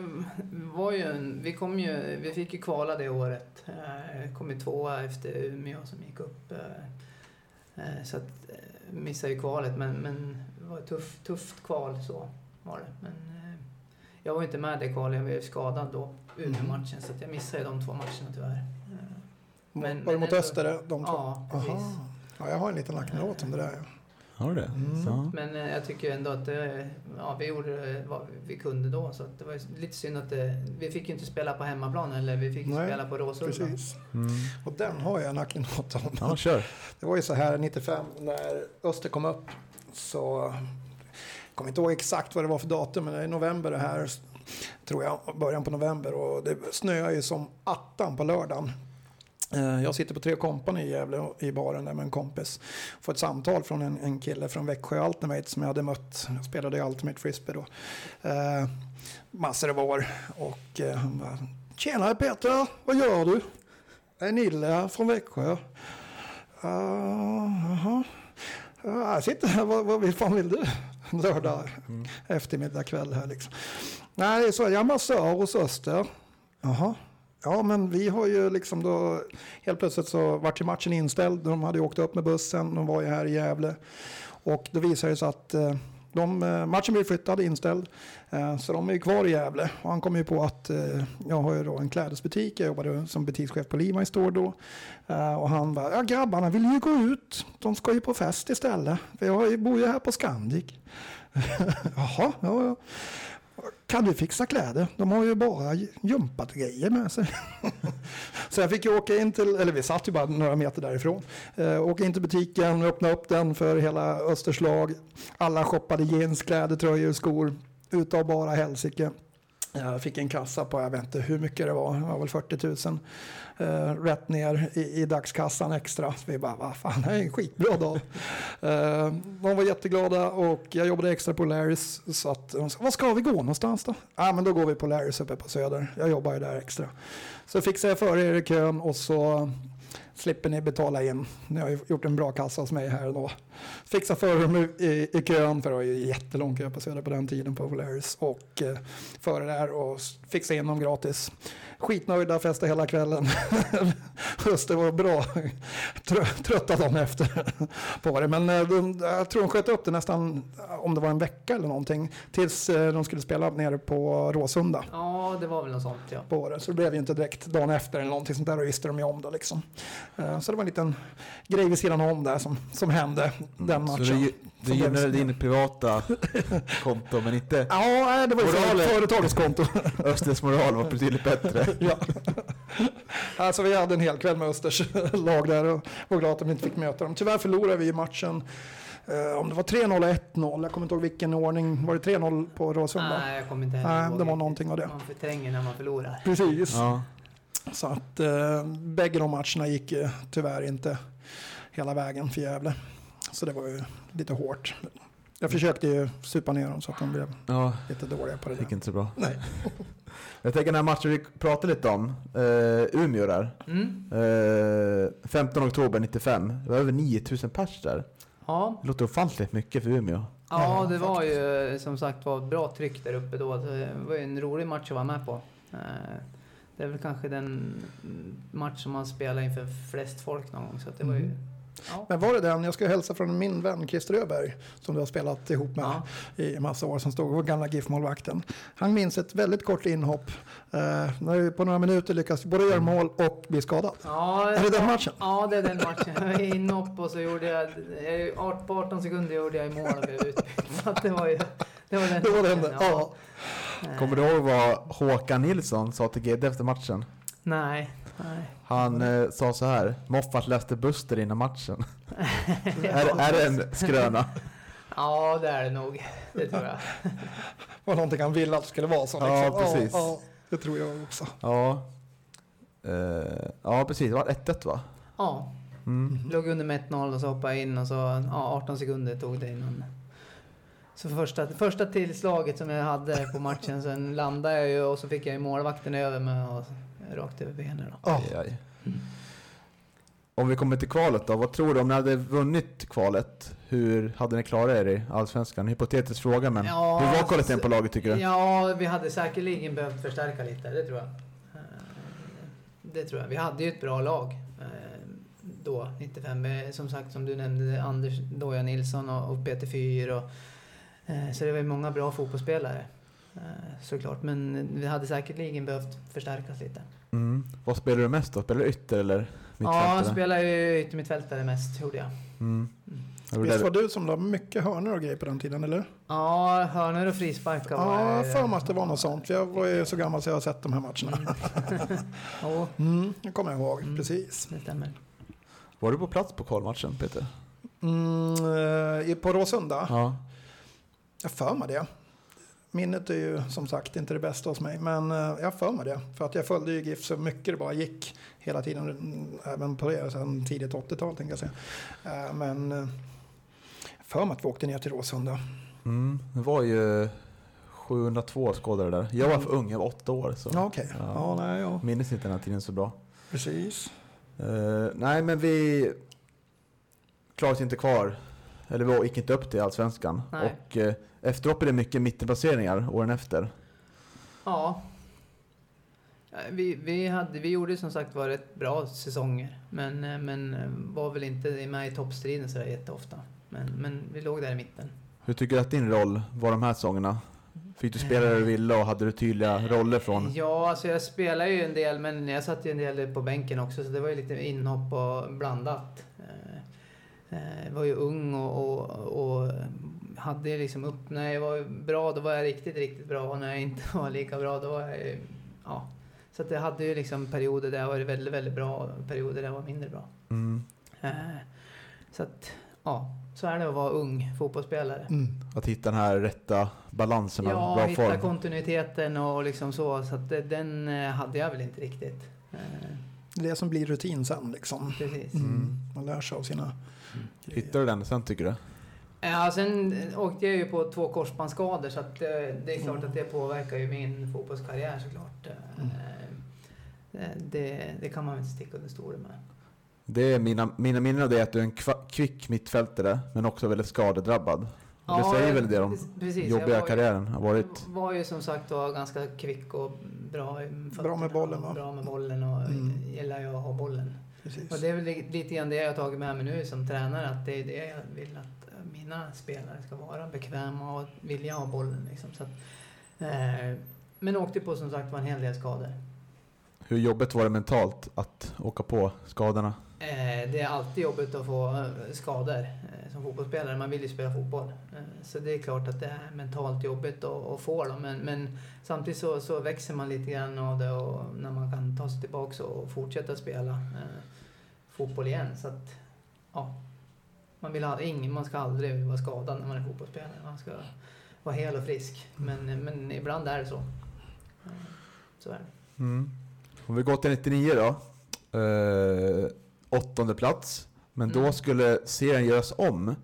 var ju en, vi kom ju, vi fick ju kvala det året. Eh, kom ju tvåa efter Umeå som gick upp. Eh, eh, så att, missade ju kvalet, men, men det var ett tuff, tufft kval så var det. Men jag var ju inte med i det kvalet, jag ju skadad då, Umeå-matchen, så att jag missade ju de två matcherna tyvärr. Men- var det men mot Öster de två? ja, precis. Aha. Ja, jag har en liten lacknåt om det där. Har du det? Mm. Så. Men eh, jag tycker ändå att det, ja, vi gjorde vad vi kunde då. Så att det var lite synd att det, vi fick ju inte spela på hemmaplan eller vi fick Nej, spela på Råsunda. Precis. Mm. Och den har jag en lacknåt om. Ja, kör. Det var ju så här 95 när Öster kom upp så jag kommer inte ihåg exakt vad det var för datum men det är november det här tror jag, början på november och det snöar ju som attan på lördagen. Eh, Jag sitter på Tre Company i Gävle i baren där med en kompis. Får ett samtal från en, en kille från Växjö Ultimate som jag hade mött. Jag spelade i Ultimate Frisbee då. Eh, massor av år. Och eh, han bara, Tjenare Peter, vad gör du? Jag är Nille från Växjö. Uh, Jaha. Ja, jag sitter här, vad, vad fan vill du? Lördag eftermiddag kväll här liksom. Nej, så, jag är massör hos Öster. Jaha. Ja, men vi har ju liksom då, helt plötsligt så vart ju matchen inställd. De hade ju åkt upp med bussen, de var ju här i Gävle. Och då visade det sig att eh, de, eh, matchen blev flyttad, inställd. Eh, Så de är ju kvar i Gävle. Och han kom ju på att eh, jag har ju då en klädesbutik. Jag jobbade som butikschef på Levi's Store då. Eh, Och han bara, ja grabbarna vill ju gå ut. De ska ju på fest istället. För jag bor ju här på Scandic. Jaha, ja, ja. Kan du fixa kläder? De har ju bara jumpat grejer med sig. så jag fick ju åka in till, eller vi satt ju bara några meter därifrån. Eh, åka in till butiken, öppna upp den för hela Österslag. Alla shoppade jeans, kläder, tröjor, skor. Utav bara helsike. Jag fick en kassa på, jag vet inte hur mycket det var, det var väl 40 000. Eh, rätt ner i, i dagskassan extra. Så vi bara, vad fan, det är en skitbra dag. Eh, de var jätteglada och jag jobbade extra på Larrys. Så att, de sa, vad ska vi gå någonstans då? Ja, men då går vi på Larrys uppe på Söder. Jag jobbar ju där extra. Så fixade jag före er i kön och så slipper ni betala in. Ni har ju gjort en bra kassa hos mig här då. Fixa före dem i, i, kön, för det var ju jättelång kö på Söder på den tiden på Polaris. Och eh, före där och fixa in dem gratis. Skitnöjda, festa hela kvällen. Just det var bra. Trö- Trötta dagen efter på det. Men eh, de, jag tror de sköt upp det nästan, om det var en vecka eller någonting, tills eh, de skulle spela nere på Råsunda Ja, det var väl något sånt ja. på det. Så det blev ju inte direkt dagen efter eller någonting sånt där och visste de ju om det liksom. Eh, Så det var en liten grej vid sidan om där som, som hände den Så matchen. du, du Som gynnade din privata konto men inte Ja, det var ju Moralen. för- företagets konto. Östers moral var betydligt bättre. ja. Alltså vi hade en hel kväll med Östers lag där och var glada att de inte fick möta dem. Tyvärr förlorade vi matchen. eh, om det var 3-0 eller 1-0, jag kommer inte ihåg vilken ordning. Var det 3-0 på Råsunda? Nej, jag kommer inte heller Nej, ihåg det var någonting av det. Man förtränger när man förlorar. Precis. Ja. Så att eh, bägge de matcherna gick ju tyvärr inte hela vägen för Gävle. Så det var ju lite hårt. Jag försökte ju supa ner dem så att de blev ja, lite dåliga på det det gick inte så bra. Nej. Jag tänker den här matchen vi pratade lite om, eh, Umeå där. Mm. Eh, 15 oktober 95, det var över 9000 pers där. Ja. Det låter ofantligt mycket för Umeå. ja, det var ju som sagt var bra tryck där uppe då. Det var ju en rolig match att vara med på. Eh, Det är väl kanske den match som man spelar inför flest folk någon gång. Så att det var ju Mm. Ja. Men var det den, jag ska hälsa från min vän Christer Öberg som du har spelat ihop med Ja. i massa år som stod vår gamla GIF-målvakten. Han minns ett väldigt kort inhopp eh, när vi på några minuter lyckas både göra mål och bli skadad. Ja, Är det den matchen? Ja, det är den matchen. Jag var inhopp och så gjorde jag... eh, På 18 sekunder gjorde jag i mål och blev utbytt. Så det var ju... Det var den Det var den, ja. Kommer du ihåg vad Håkan Nilsson sa till Gede efter matchen? Nej, nej. Han eh, sa så här, Moffat läste Buster innan matchen. är, är det en skröna? Ja, det är det nog. Det tror jag. var någonting han ville att det skulle vara så. Ja, Liksom. precis. Ja, det tror jag också. Ja. Eh, ja, precis. Det var 1-1 va? Ja, Mm. låg under med 1-0 och så hoppade jag in och så ja, 18 sekunder tog det innan. Så första, första tillslaget som jag hade på matchen, sen landade jag ju och så fick jag ju målvakten över mig och rakt över benen. Då. Aj, aj. Om vi kommer till kvalet då, vad tror du om ni hade vunnit kvalet? Hur hade ni klarat er i Allsvenskan? Hypotetisk fråga men Ja, hur var alltså, kvaliteten på laget tycker du? Ja, vi hade säkerligen behövt förstärka lite, det tror jag. Eh, Det tror jag. Vi hade ju ett bra lag eh, då, 95. med, Som sagt, som du nämnde, Anders Doja Nilsson och Peter Fyr. Och, eh, så det var ju många bra fotbollsspelare. eh, Såklart, men vi hade säkerligen behövt förstärkas lite. Mm. Vad spelar du mest då? Spelar du ytter eller Ja, mittfältare? jag spelade ju yttermittfältare mest, gjorde jag. Mm. Jag Visst var du som la mycket hörnor och grejer på den tiden, eller? Ja, hörnor och frisparkar var Ja, för mig att det var något sånt. Jag var ju så gammal så jag har sett de här matcherna. Jo, Mm, det kommer jag ihåg, Mm. precis. det stämmer. Var du på plats på kvalmatchen Peter? Mm, eh, på Råsunda? Ja. Jag för mig det. Minnet är ju som sagt inte det bästa hos mig, men eh, jag för mig det. För att jag följde ju GIF så mycket det bara gick hela tiden, mm, även på det, sen tidigt 80-tal tänkte jag säga. Eh, Men eh, för mig att vi åkte ner till Råsunda. Mm. Det var ju 702 skådare där. Jag var för ung, jag var åtta år. Så. Ja, okej. Ja. Ja, nej, ja, Minns inte den här tiden så bra. precis. Eh, nej, men vi klarade oss inte kvar. Eller vi gick inte upp till Allsvenskan. Nej. Och uh, efteråt blev det mycket mittenplaceringar åren efter. Ja. Vi, vi, hade, vi gjorde som sagt var rätt bra säsonger. Men, eh, men eh, var väl inte med i toppstriden sådär jätteofta. Men, men vi låg där i mitten. Hur tycker du att din roll var de här säsongerna? Fick du spela där du ville och hade du tydliga roller från? Ja, alltså jag spelade ju en del men jag satt ju en del på bänken också så det var ju lite inhopp och blandat. Eh, Jag var ju ung och, och, och hade liksom upp... När jag var bra då var jag riktigt, riktigt bra och när jag inte var lika bra då var jag. Ja. Så att jag hade ju liksom perioder där jag var väldigt, väldigt bra och perioder där jag var mindre bra. Mm. Eh, Så att, ja. Så är det att vara ung fotbollsspelare. Mm. Att hitta den här rätta balansen av Ja, bra hitta form? kontinuiteten och liksom så. Så att den eh, hade jag väl inte riktigt. Eh, Det som blir rutin sen liksom. Precis. Mm. Man lär sig av sina grejer. Hittar du den sen tycker du? Ja, sen åkte jag ju på två korsbandsskador så att det, det är klart att det påverkar ju min fotbollskarriär såklart. Eh, eh, Det, det kan man väl inte sticka under stolen med. Det är mina, mina minnen av det är att du är en kvick mittfältare men också väldigt skadedrabbad. Och det Ja, säger väl det om precis, jag jobbiga karriären har varit. var ju som sagt var ganska kvick och bra i fötterna med bollen, va? och Bra med bollen och Mm. gillar ju att ha bollen. Precis. Och det är väl li- lite grann det jag har tagit med mig nu som tränare, att det är det jag vill att eh, mina spelare ska vara bekväma och vilja ha bollen. Liksom. Så att, eh, men åkte på som sagt var en hel del skador. Hur jobbigt var det mentalt att åka på skadorna? Eh, det är alltid jobbigt att få eh, skador eh, som fotbollsspelare. Man vill ju spela fotboll. Eh, så det är klart att det är mentalt jobbigt att, att få dem. Men, men samtidigt så, så växer man lite grann av det och när man kan ta sig tillbaka och fortsätta spela eh, fotboll igen. Så att, ja. Man, vill ha, ingen, man ska aldrig vara skadad när man är fotbollsspelare. Man ska vara hel och frisk. Men, men ibland är det så. Eh, så är det. Mm. Om vi går till 99 då. Eh, åttonde plats. Men då Mm. skulle serien göras om.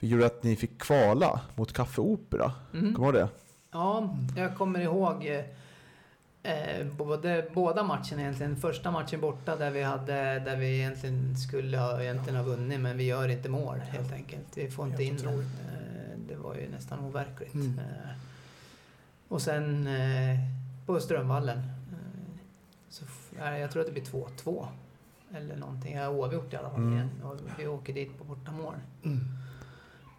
Det gjorde att ni fick kvala mot Café Opera. Mm. Kommer du ihåg det? Ja, jag kommer ihåg eh, både, båda matcherna egentligen. Första matchen borta där vi, hade, där vi egentligen skulle ha, egentligen ha vunnit men vi gör inte mål helt enkelt. Vi får inte in den. Eh, det var ju nästan overkligt. Mm. Eh, och sen eh, på Strömvallen. Eh, så, jag tror att det blir 2-2. eller någonting. Ja, oavgjort i alla fall Mm. igen. Och vi åker dit på bortamål. Mm.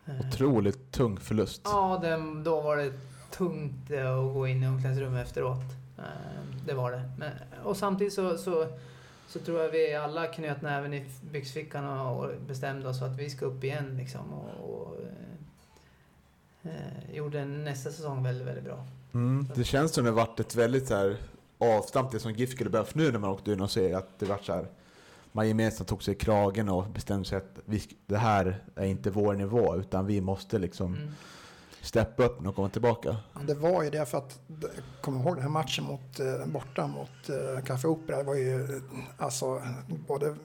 Eh, Otroligt tung förlust. Ja, den, då var det tungt att gå in i omklädningsrummet efteråt. Eh, Det var det. Men, och samtidigt så, så, så tror jag vi alla knöt näven i byxfickan och, bestämde oss för att vi ska upp igen. Liksom, och, och eh, eh, gjorde nästa säsong väldigt, väldigt bra. Mm. Det känns som det varit ett väldigt så här avstamp det som GIF skulle behöva för nu när man åkte in och ser att det vart så här man gemensamt tog sig i kragen och bestämde sig att vi, det här är inte vår nivå utan vi måste liksom Mm. Steppa upp och komma tillbaka. Det var ju det för att, kommer ihåg den här matchen mot, eh, borta mot eh, Café Opera, det var ju alltså både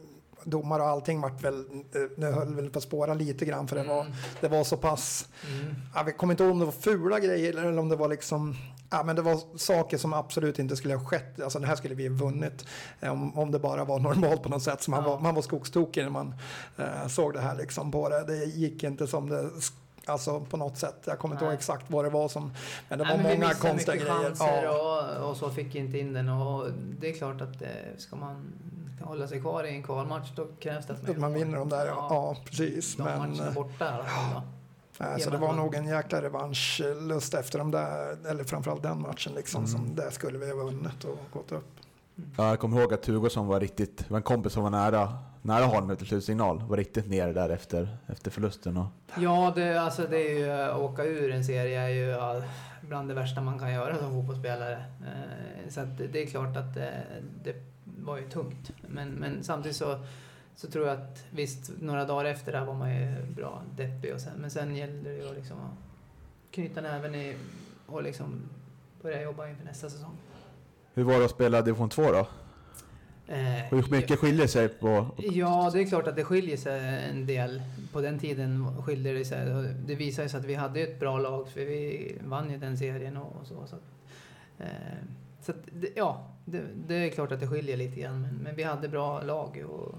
domare och allting vart väl, eh, det höll väl på att spåra lite grann för det var, Mm. det var så pass, Mm. jag vet- kommer inte ihåg om det var fula grejer eller om det var liksom Ja, men det var saker som absolut inte skulle ha skett. Alltså det här skulle vi ha vunnit om, om det bara var normalt på något sätt. Så man, Ja. var, man var skogstokig när man eh, såg det här liksom på det. Det gick inte som det sk- Alltså på något sätt. Jag kommer inte ihåg exakt vad det var som... Men det Nej, var men många konstiga grejer. Ja. och, och så fick inte in den. Och det är klart att eh, ska man hålla sig kvar i en kvalmatch då krävs det att Att man vinner de där, ja, ja precis. De Men, matcherna borta i alla fall då. så det var nog en jäkla revanschlust efter de där, eller framförallt den matchen liksom, Mm. som där skulle vi ha vunnit och gått upp. Jag kommer ihåg att Hugosson var riktigt, var en kompis som var nära, nära honom till slutsignal, var riktigt nere där efter, efter förlusten. Och, Ja, det, alltså det är ju, att åka ur en serie är ju bland det värsta man kan göra som fotbollsspelare. Eh, så att det, är klart att det, det var ju tungt. Men, men samtidigt så, så tror jag att visst, några dagar efter det här var man ju bra deppig och sen, men sen gällde det ju att liksom att knyta näven i och liksom börja jobba inför nästa säsong hur var det att spela division 2 då? Eh, Hur mycket skiljer sig på... Ja, det är klart att det skiljer sig en del. På den tiden skiljer det sig. Det visar ju sig att vi hade ett bra lag för vi vann ju den serien och så. Så, att, eh, så att, ja, det, det är klart att det skiljer lite grann. Men, men vi hade bra lag och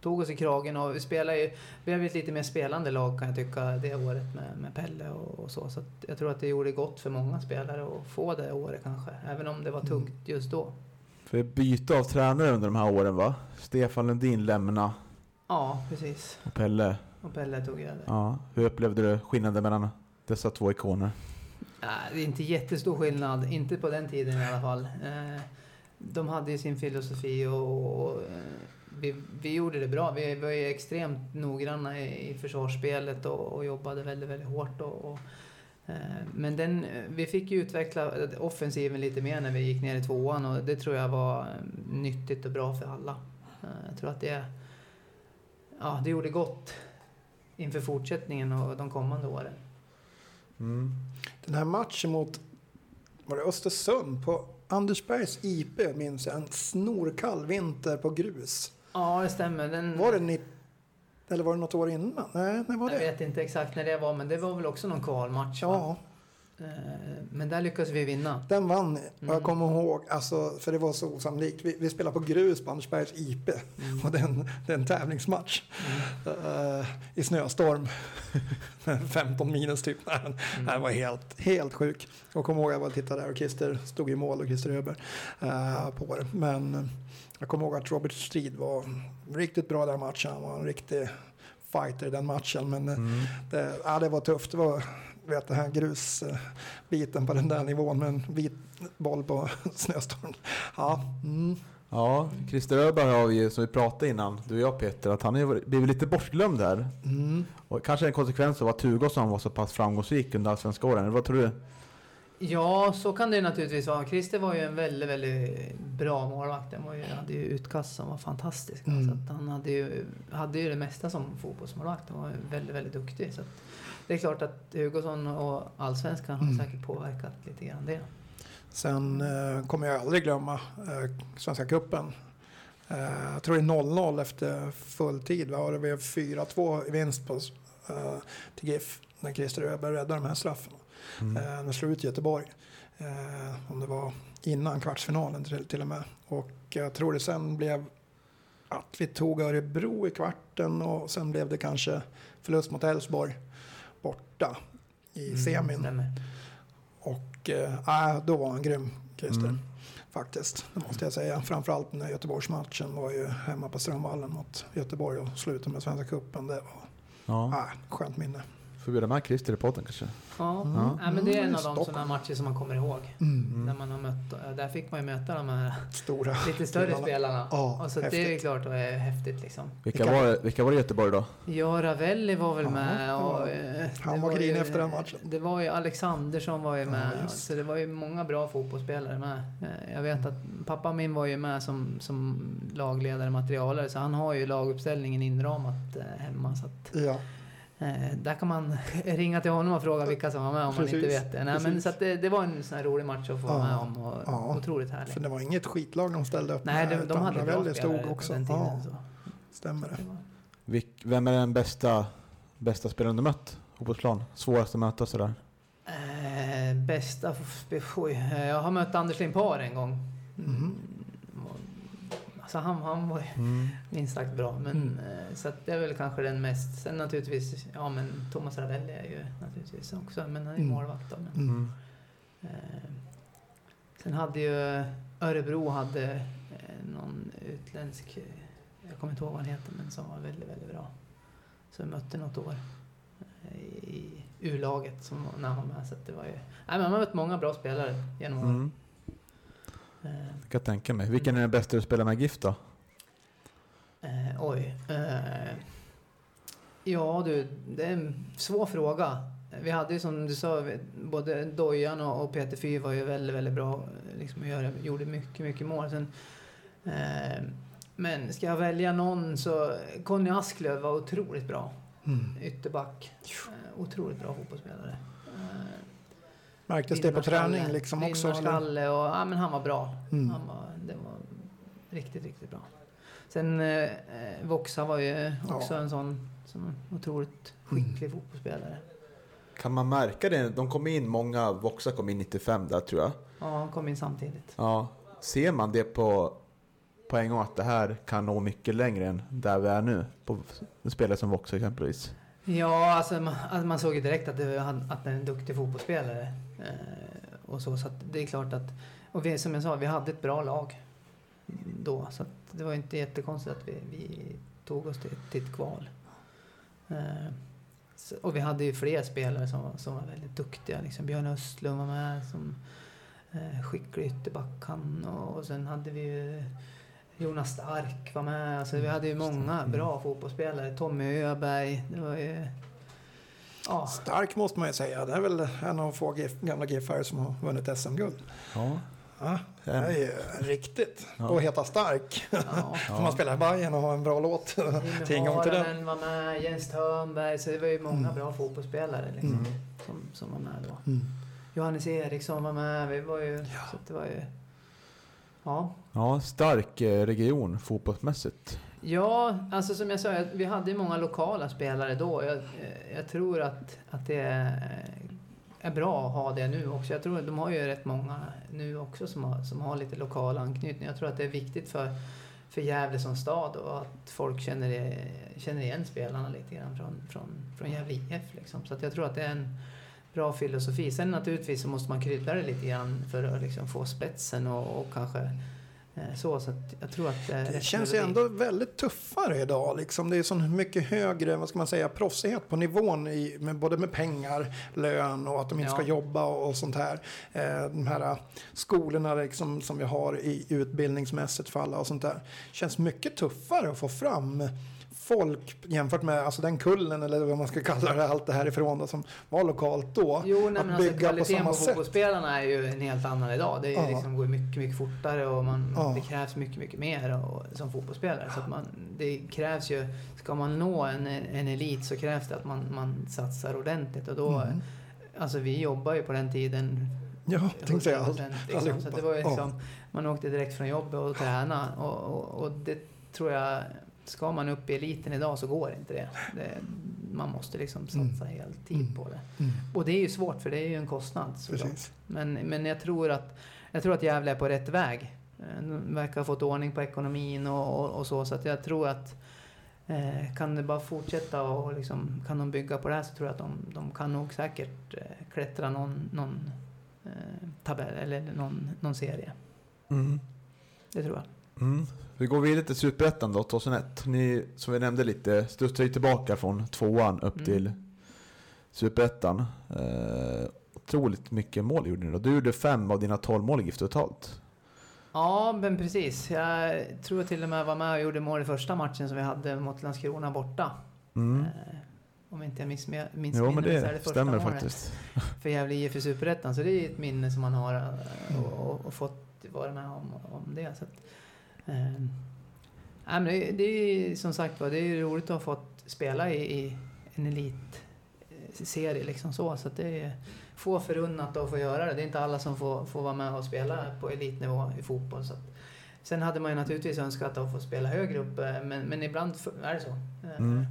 tog oss i kragen och vi spelade ju, vi har blivit lite mer spelande lag kan jag tycka det året med, med Pelle och, och så. Så att jag tror att det gjorde gott för många spelare att få det året kanske. Även om det var tungt just då. För byte av tränare under de här åren va? Stefan Lundin lämna Ja, precis. och Pelle. Och Pelle tog över. Ja, hur upplevde du skillnaden mellan dessa två ikoner? Nej, det är inte jättestor skillnad. Inte på den tiden i alla fall. Eh, De hade ju sin filosofi och, och eh, vi, vi gjorde det bra. Vi var ju extremt noggranna i, i försvarsspelet och, och jobbade väldigt, väldigt hårt. Och, och, eh, men den, vi fick ju utveckla offensiven lite mer när vi gick ner i tvåan och det tror jag var eh, nyttigt och bra för alla. Eh, Jag tror att det, ja, det gjorde gott inför fortsättningen och de kommande åren. Mm. Den här matchen mot var det Östersund på Andersbergs IP minns jag. En snorkall vinter på grus. Ja, det stämmer. Den, Var det ni, eller var det något år innan? Nej, när var Jag det? vet inte exakt när det var, men det var väl också någon kvalmatch. va? Ja, Eh, Men där lyckades vi vinna. den vann Mm. Jag kommer ihåg, alltså, för det var så osannolikt. Vi, vi spelade på grus på Andersbergs IP. Mm. Och det är en, det är en tävlingsmatch. eh, I snöstorm. 15 minus typ. Men, Mm. Det var helt, helt sjuk. Jag kommer ihåg att jag var och tittade där och Christer stod i mål och Christer Öberg eh, på det. Men jag kommer ihåg att Robert Strid var riktigt bra den matchen. Han var en riktig fighter den matchen. Men eh, Mm. det, ja, det var tufft. Det var vet, den här grusbiten på den där nivån med en vit boll på snöstorm. Ja, mm. Ja, Christer Öberg har ju, som vi pratade innan, du och jag Peter, att han har blivit lite bortglömd här. Mm. Och kanske en konsekvens av att Hugosson var så pass framgångsrik under allsvenska åren. Vad tror du? Ja, så kan det naturligtvis vara. Christer var ju en väldigt, väldigt bra målvakt. Han ju, hade ju utkast som var fantastiska. Mm. Så att han hade ju, hade ju det mesta som fotbollsmålvakt. Han var väldigt, väldigt duktig. Så det är klart att Hugosson och allsvenskan har Mm. säkert påverkat lite grann det. Sen eh, kommer jag aldrig glömma eh, Svenska cupen. Eh, jag tror det är 0-0 efter full tid. Va? Och det blev 4-2 i vinst på, eh, till GIF när Christer Öberg räddade de här straffarna. Mm. Eh, de slog ut Göteborg. Eh, om det var innan kvartsfinalen till, till och med. Och jag tror det sen blev att vi tog Örebro i kvarten och sen blev det kanske förlust mot Elfsborg borta i semin. Stämmer. Och äh, då var han grym, Christer. Mm. faktiskt. Det måste jag säga. Framförallt när Göteborgsmatchen var ju hemma på Strömvallen mot Göteborg och slutade med Svenska cupen. Det var Ja. ah, skönt minne. Får bjuda med Christer i podden kanske? Ja, Mm. ja men det är en av de sådana matcher som man kommer ihåg. När man har mött, där fick man ju möta de här Stora lite större spelarna. Ja, och så det är ju häftigt. klart att det är häftigt liksom. Vilka, Vilka- var, vilka var det i Göteborg då? Ja, Ravelli var väl Ja, med. var- Och, eh, han var ju- grinig efter den matchen. Det var ju Alexandersson var ju med. så det var ju många bra fotbollsspelare med. Eh, Jag vet att pappa min var ju med som, som lagledare materialare. Så han har ju laguppställningen inramat eh, hemma. Så att, Ja, eh, där kan man ringa till honom och fråga vilka som var med om man inte Precis, vet det. Nej, men, precis. så att det, det var en sån här rolig match att få vara Ja, med om. Och, ja. Otroligt härlig. för det var inget skitlag de ställde upp Nej, de, med, de utan hade Ravelli stod också. på den tiden. Ja, Så. stämmer det. Vilk, vem är den bästa, bästa spelaren du mött? Fotbollsplan? Svårast att möta sådär? Eh, bästa... Oj, jag har mött Anders Limpar en gång. Mhm. Alltså han, han var ju Mm. minst sagt bra. Men, Mm. så det är väl kanske den mest. Sen naturligtvis, ja men Thomas Ravelli är ju naturligtvis också, men han är Mm. målvakt då. Men, Mm. eh, sen hade ju Örebro hade eh, någon utländsk, eh, jag kommer inte ihåg vad han heter, men som var väldigt, väldigt bra. Så jag mötte något år eh, i U-laget som när han var med. Så att det var ju, nej men man har mött många bra spelare genom åren. Eh, Jag kan tänka mig. Vilken är den bästa du spelar med GIF då? Eh, oj. Eh, ja du, det är en svår fråga. Vi hade ju som du sa, både Dojan och, Peter Fy var ju väldigt, väldigt bra. eh, Liksom, göra, gjorde mycket, mycket mål. Sen, eh, men ska jag välja någon så Conny Asklöv var otroligt bra. Mm. Ytterback. Eh, otroligt bra fotbollsspelare. Märktes det på träning liksom också? Vinnarskalle och, ja men han var bra. Mm. Han var, det var riktigt, riktigt bra. Sen eh, Voxa var ju också Ja. en sån som otroligt Mm. skicklig fotbollsspelare. Kan man märka det? De kom in, många Voxa kom in 95 där tror jag. Ja, han kom in samtidigt. Ja. Ser man det på, på en gång att det här kan nå mycket längre än där vi är nu? På spelare som Voxa exempelvis. Ja, alltså man, alltså man såg ju direkt att det att det är en duktig fotbollsspelare. Eh, och så, så det är klart att... Och vi, som jag sa, vi hade ett bra lag då. Så det var inte jättekonstigt att vi, vi tog oss till, till ett kval. Eh, så, och vi hade ju fler spelare som, som var väldigt duktiga. Liksom Björn Östlund var med som eh, skicklig ytterback han. Och, och sen hade vi ju Jonas Stark var med. Alltså, vi hade ju många bra fotbollsspelare. Tommy Öberg. Det var ju... Ja, Stark måste man ju säga. Det är väl en av få gamla GIFare som har vunnit SM-guld. Ja. Ja, det är ju riktigt. Ja. Och heta stark. ja. Får man spela i Bayern och ha en bra låt. Tillgång till den. Var med, Jens Törnberg. Så det var ju många Mm. bra fotbollsspelare liksom, Mm. som, som var med då. Mm. Johannes Eriksson var med. Vi var ju... Så att det var ju... Ja. ja, stark eh, region fotbollsmässigt. Ja, alltså som jag sa, vi hade ju många lokala spelare då. Jag, eh, jag tror att, att det är, bra att ha det nu också. Jag tror att de har ju rätt många nu också som har, som har lite lokal anknytning. Jag tror att det är viktigt för, för Gävle som stad och att folk känner, känner igen spelarna lite grann från, från, från Gävle IF. Liksom. Så att jag tror att det är en bra filosofi. Sen naturligtvis så måste man krydda det lite grann för att liksom få spetsen och, och kanske så. Så att jag tror att det, är Det känns ju ändå väldigt tuffare idag. Liksom. Det är så mycket högre vad ska man säga, proffsighet på nivån i, med, både med pengar, lön och att de inte Ja. ska jobba och, och sånt här. Eh, de här eh, skolorna liksom, som vi har i utbildningsmässigt för alla och sånt där. känns mycket tuffare att få fram folk jämfört med alltså den kullen eller vad man ska kalla det, allt det här ifrån då, som var lokalt då. Jo, nej, att men alltså, bygga på samma på, sätt. fotbollsspelarna är ju en helt annan idag. Det är Ja. liksom, går mycket, mycket fortare och man, Ja. det krävs mycket, mycket mer och, som fotbollsspelare. Så att man, det krävs ju, ska man nå en, en elit så krävs det att man, man satsar ordentligt. Och då, Mm. alltså vi jobbar ju på den tiden Ja, tänkte säga. all- liksom. Så att det var ju Ja. liksom, Man åkte direkt från jobbet och tränade och, och, och det tror jag, ska man upp i eliten idag så går inte det. det man måste liksom satsa Mm. heltid Mm. på det. Mm. Och det är ju svårt för det är ju en kostnad. såklart. Men, men jag, tror att, jag tror att Gävle är på rätt väg. Eh, De verkar ha fått ordning på ekonomin och, och, och så. Så att jag tror att eh, kan det bara fortsätta och liksom, kan de bygga på det här så tror jag att de, de kan nog säkert eh, klättra någon, någon eh, tabell eller någon, någon serie. Mm. Det tror jag. Mm. Vi går vidare till Superettan då, 2001. Ni, som vi nämnde lite, studsade ju tillbaka från tvåan upp Mm. till Superettan. Eh, otroligt mycket mål gjorde ni då. Du gjorde fem av dina tolv mål i GIF totalt. Ja, men precis. Jag tror till och med var med och gjorde mål i första matchen som vi hade mot Landskrona borta. Mm. Eh, om inte jag minns, minns Jo men minner, så är det, det första stämmer målet faktiskt. för Gävle IF i Superettan. Så det är ett minne som man har eh, och, och, och fått vara med om, om det. Så att, eh, nej, men det, det är som sagt var, det är roligt att ha fått spela i, i en elitserie liksom så. Så att det är få förunnat att få göra det. Det är inte alla som får, får vara med och spela på elitnivå i fotboll. Så att, sen hade man ju naturligtvis önskat att få spela högre upp, eh, men, men ibland är det så. Eh, Mm.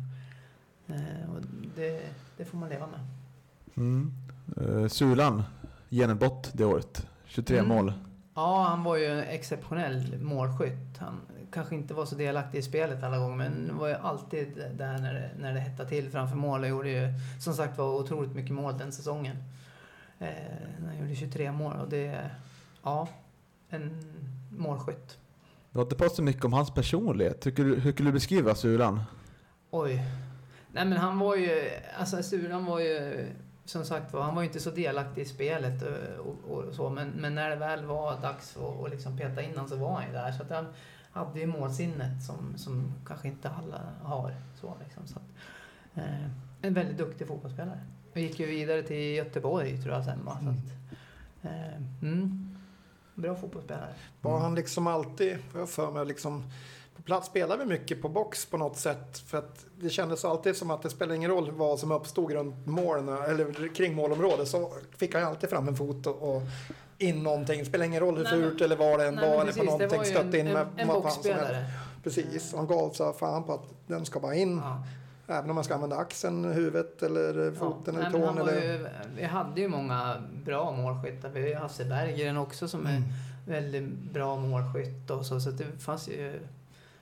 eh, och det, det får man leva med. Mm. Eh, Sulan, genombrott det året. 23 Mm. mål. Ja, han var ju en exceptionell målskytt. Han kanske inte var så delaktig i spelet alla gånger, men var ju alltid där när det, när det hettade till framför mål och gjorde ju som sagt var otroligt mycket mål den säsongen. Eh, han gjorde 23 mål och det ja, en målskytt. Du har inte pratat så mycket om hans personlighet. Hur skulle, du- hur skulle du beskriva Sulan? Oj. Nej men han var ju, alltså Sulan var ju, som sagt var, han var ju inte så delaktig i spelet och, och, och så, men, men när det väl var dags att liksom peta in honom så var han ju där. Så att han hade ju målsinnet som, som kanske inte alla har. Så liksom. så att, eh, en väldigt duktig fotbollsspelare. Vi gick ju vidare till Göteborg tror jag sen va. Så att, eh, mm, bra fotbollsspelare. Var han liksom alltid, får jag för mig, liksom, på plats spelade vi mycket på box på något sätt. För att det kändes alltid som att det spelade ingen roll vad som uppstod runt målen eller kring målområdet. Så fick han alltid fram en fot och, och in någonting. Det spelar ingen roll hur fult eller var det än var. Eller på någonting var ju stött in en, med en, en boxspelare. Precis, han gav sig fan på att den ska bara in. Ja. Även om man ska använda axeln, huvudet eller foten nej, eller tån. Eller... ju, vi hade ju många bra målskyttar. Vi har ju Hasse Berggren också som är Mm. väldigt bra målskytt och så. Så det fanns ju...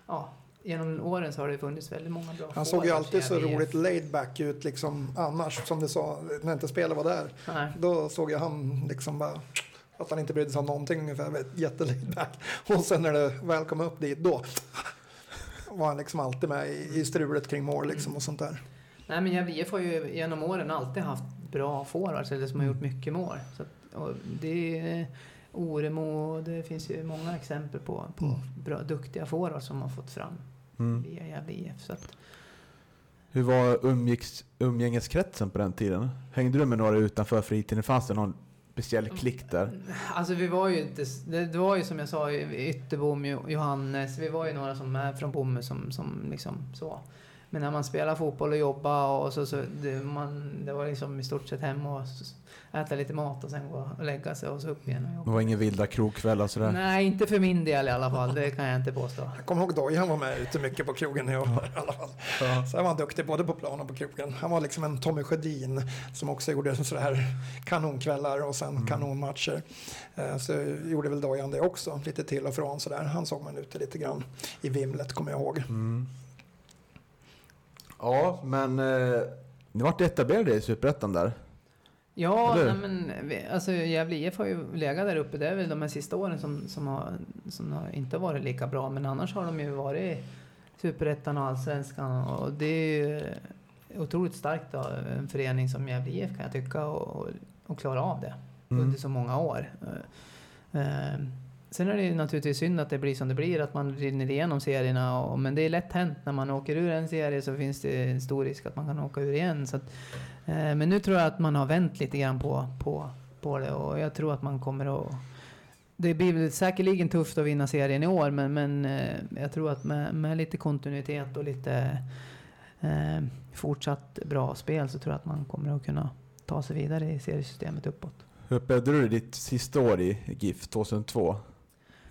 Ja, genom åren så har det funnits väldigt många bra Han såg ju alltid så roligt laid back ut liksom annars. Som du sa, när inte spelet var där. Nej. Då såg jag han liksom bara att han inte brydde sig om någonting ungefär. Jättelaid back. Och sen när det väl kom upp dit då var han liksom alltid med i, i strulet kring mål liksom och sånt där. Nej, men IF har ju genom åren alltid haft bra forwards, eller som har gjort mycket mål. Så att, det är Oremo, det finns ju många exempel på, på Mm. bra, duktiga forwards som har fått fram Mm. via Gävle IF. Så att, Hur var umgicks, umgängeskretsen på den tiden? Hängde du med några utanför fritiden? Fanns det någon speciell klick där? Alltså vi var ju inte, det, var ju som jag sa, Ytterbom, Jo- Johannes, vi var ju några som är från Bomme som, som liksom så. Men när man spelar fotboll och jobbar och så, så det, man, det var liksom i stort sett hem och äta lite mat och sen gå och lägga sig och så upp igen och Det var inga vilda krogkvällar sådär? Nej, inte för min del i alla fall, det kan jag inte påstå. Jag kommer ihåg Dojan var med ute mycket på krogen när jag var i alla fall. Så han var duktig både på plan och på krogen. Han var liksom en Tommy Sjödin som också gjorde sådär kanonkvällar och sen kanonmatcher. Eh, Så gjorde väl Dojan det också, lite till och från sådär. Han såg man ute lite grann i vimlet kommer jag ihåg. Mm. Ja, men eh, ni vart etablerade i Superettan där. Ja, nej, men alltså Gävle IF har ju legat där uppe. Det är väl de här sista åren som, som, har, som har inte varit lika bra. Men annars har de ju varit Superettan och Allsvenskan. Och det är ju otroligt starkt av en förening som Gävle IF kan jag tycka. Och, och, och klara av det Mm. under så många år. Eh, sen är det ju naturligtvis synd att det blir som det blir, att man rinner igenom serierna. Och, men det är lätt hänt när man åker ur en serie så finns det en stor risk att man kan åka ur igen. Så att, eh, men nu tror jag att man har vänt lite grann på, på, på det och jag tror att man kommer att det blir säkerligen tufft att vinna serien i år men, men eh, jag tror att med, med lite kontinuitet och lite eh, fortsatt bra spel så tror jag att man kommer att kunna ta sig vidare i seriesystemet uppåt. Hur upplevde du ditt sista år i GIF 2002?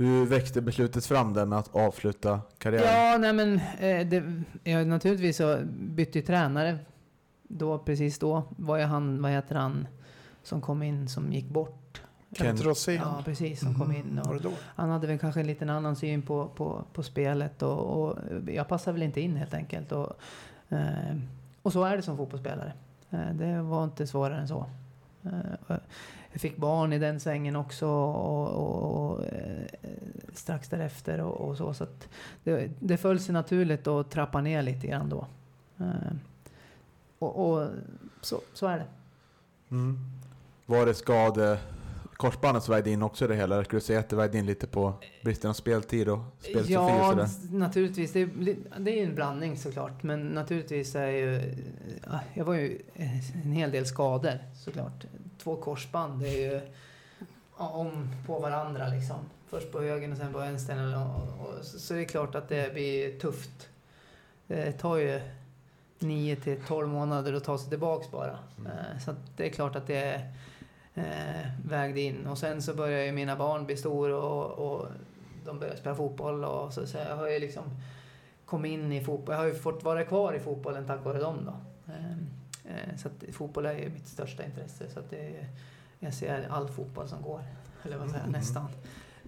Hur växte beslutet fram med att avsluta karriären? Ja, nej men eh, det, ja, naturligtvis så bytte ju tränare. Då, precis då var ju han, vad heter han, som kom in som gick bort. Kent Rosén. Ja, precis, som kom in. Och han hade väl kanske en liten annan syn på, på, på spelet och, och jag passade väl inte in helt enkelt. Och, eh, och så är det som fotbollsspelare. Eh, det var inte svårare än så. Och jag fick barn i den svängen också och, och, och eh, strax därefter och, och så. Så det, det föll sig naturligt att trappa ner lite grann då. Eh, och, och så, så är det. Mm. Var det skade... Korsbandet som vägde in också i det hela? Skulle du säga att det vägde in lite på bristen av speltid och spelfilosofi och Ja, s- naturligtvis. Det är, det är en blandning såklart. Men naturligtvis är ju... ja, Jag var ju en hel del skador såklart. Två korsband, det är ju om på varandra liksom. Först på höger och sen på vänster. Och, och, så, det är klart att det blir tufft. Det tar ju 9 till 12 månader att ta sig tillbaks bara. Eh, Så det är klart att det eh, vägde in. Och sen så börjar ju mina barn bli stora och, och de börjar spela fotboll. Och så, så jag har ju liksom kommit in i fotboll. Jag har ju fått vara kvar i fotbollen tack vare dem då. Eh, Så att fotboll är ju mitt största intresse. Så att det jag ser all fotboll som går. Eller vad säger Mm. nästan.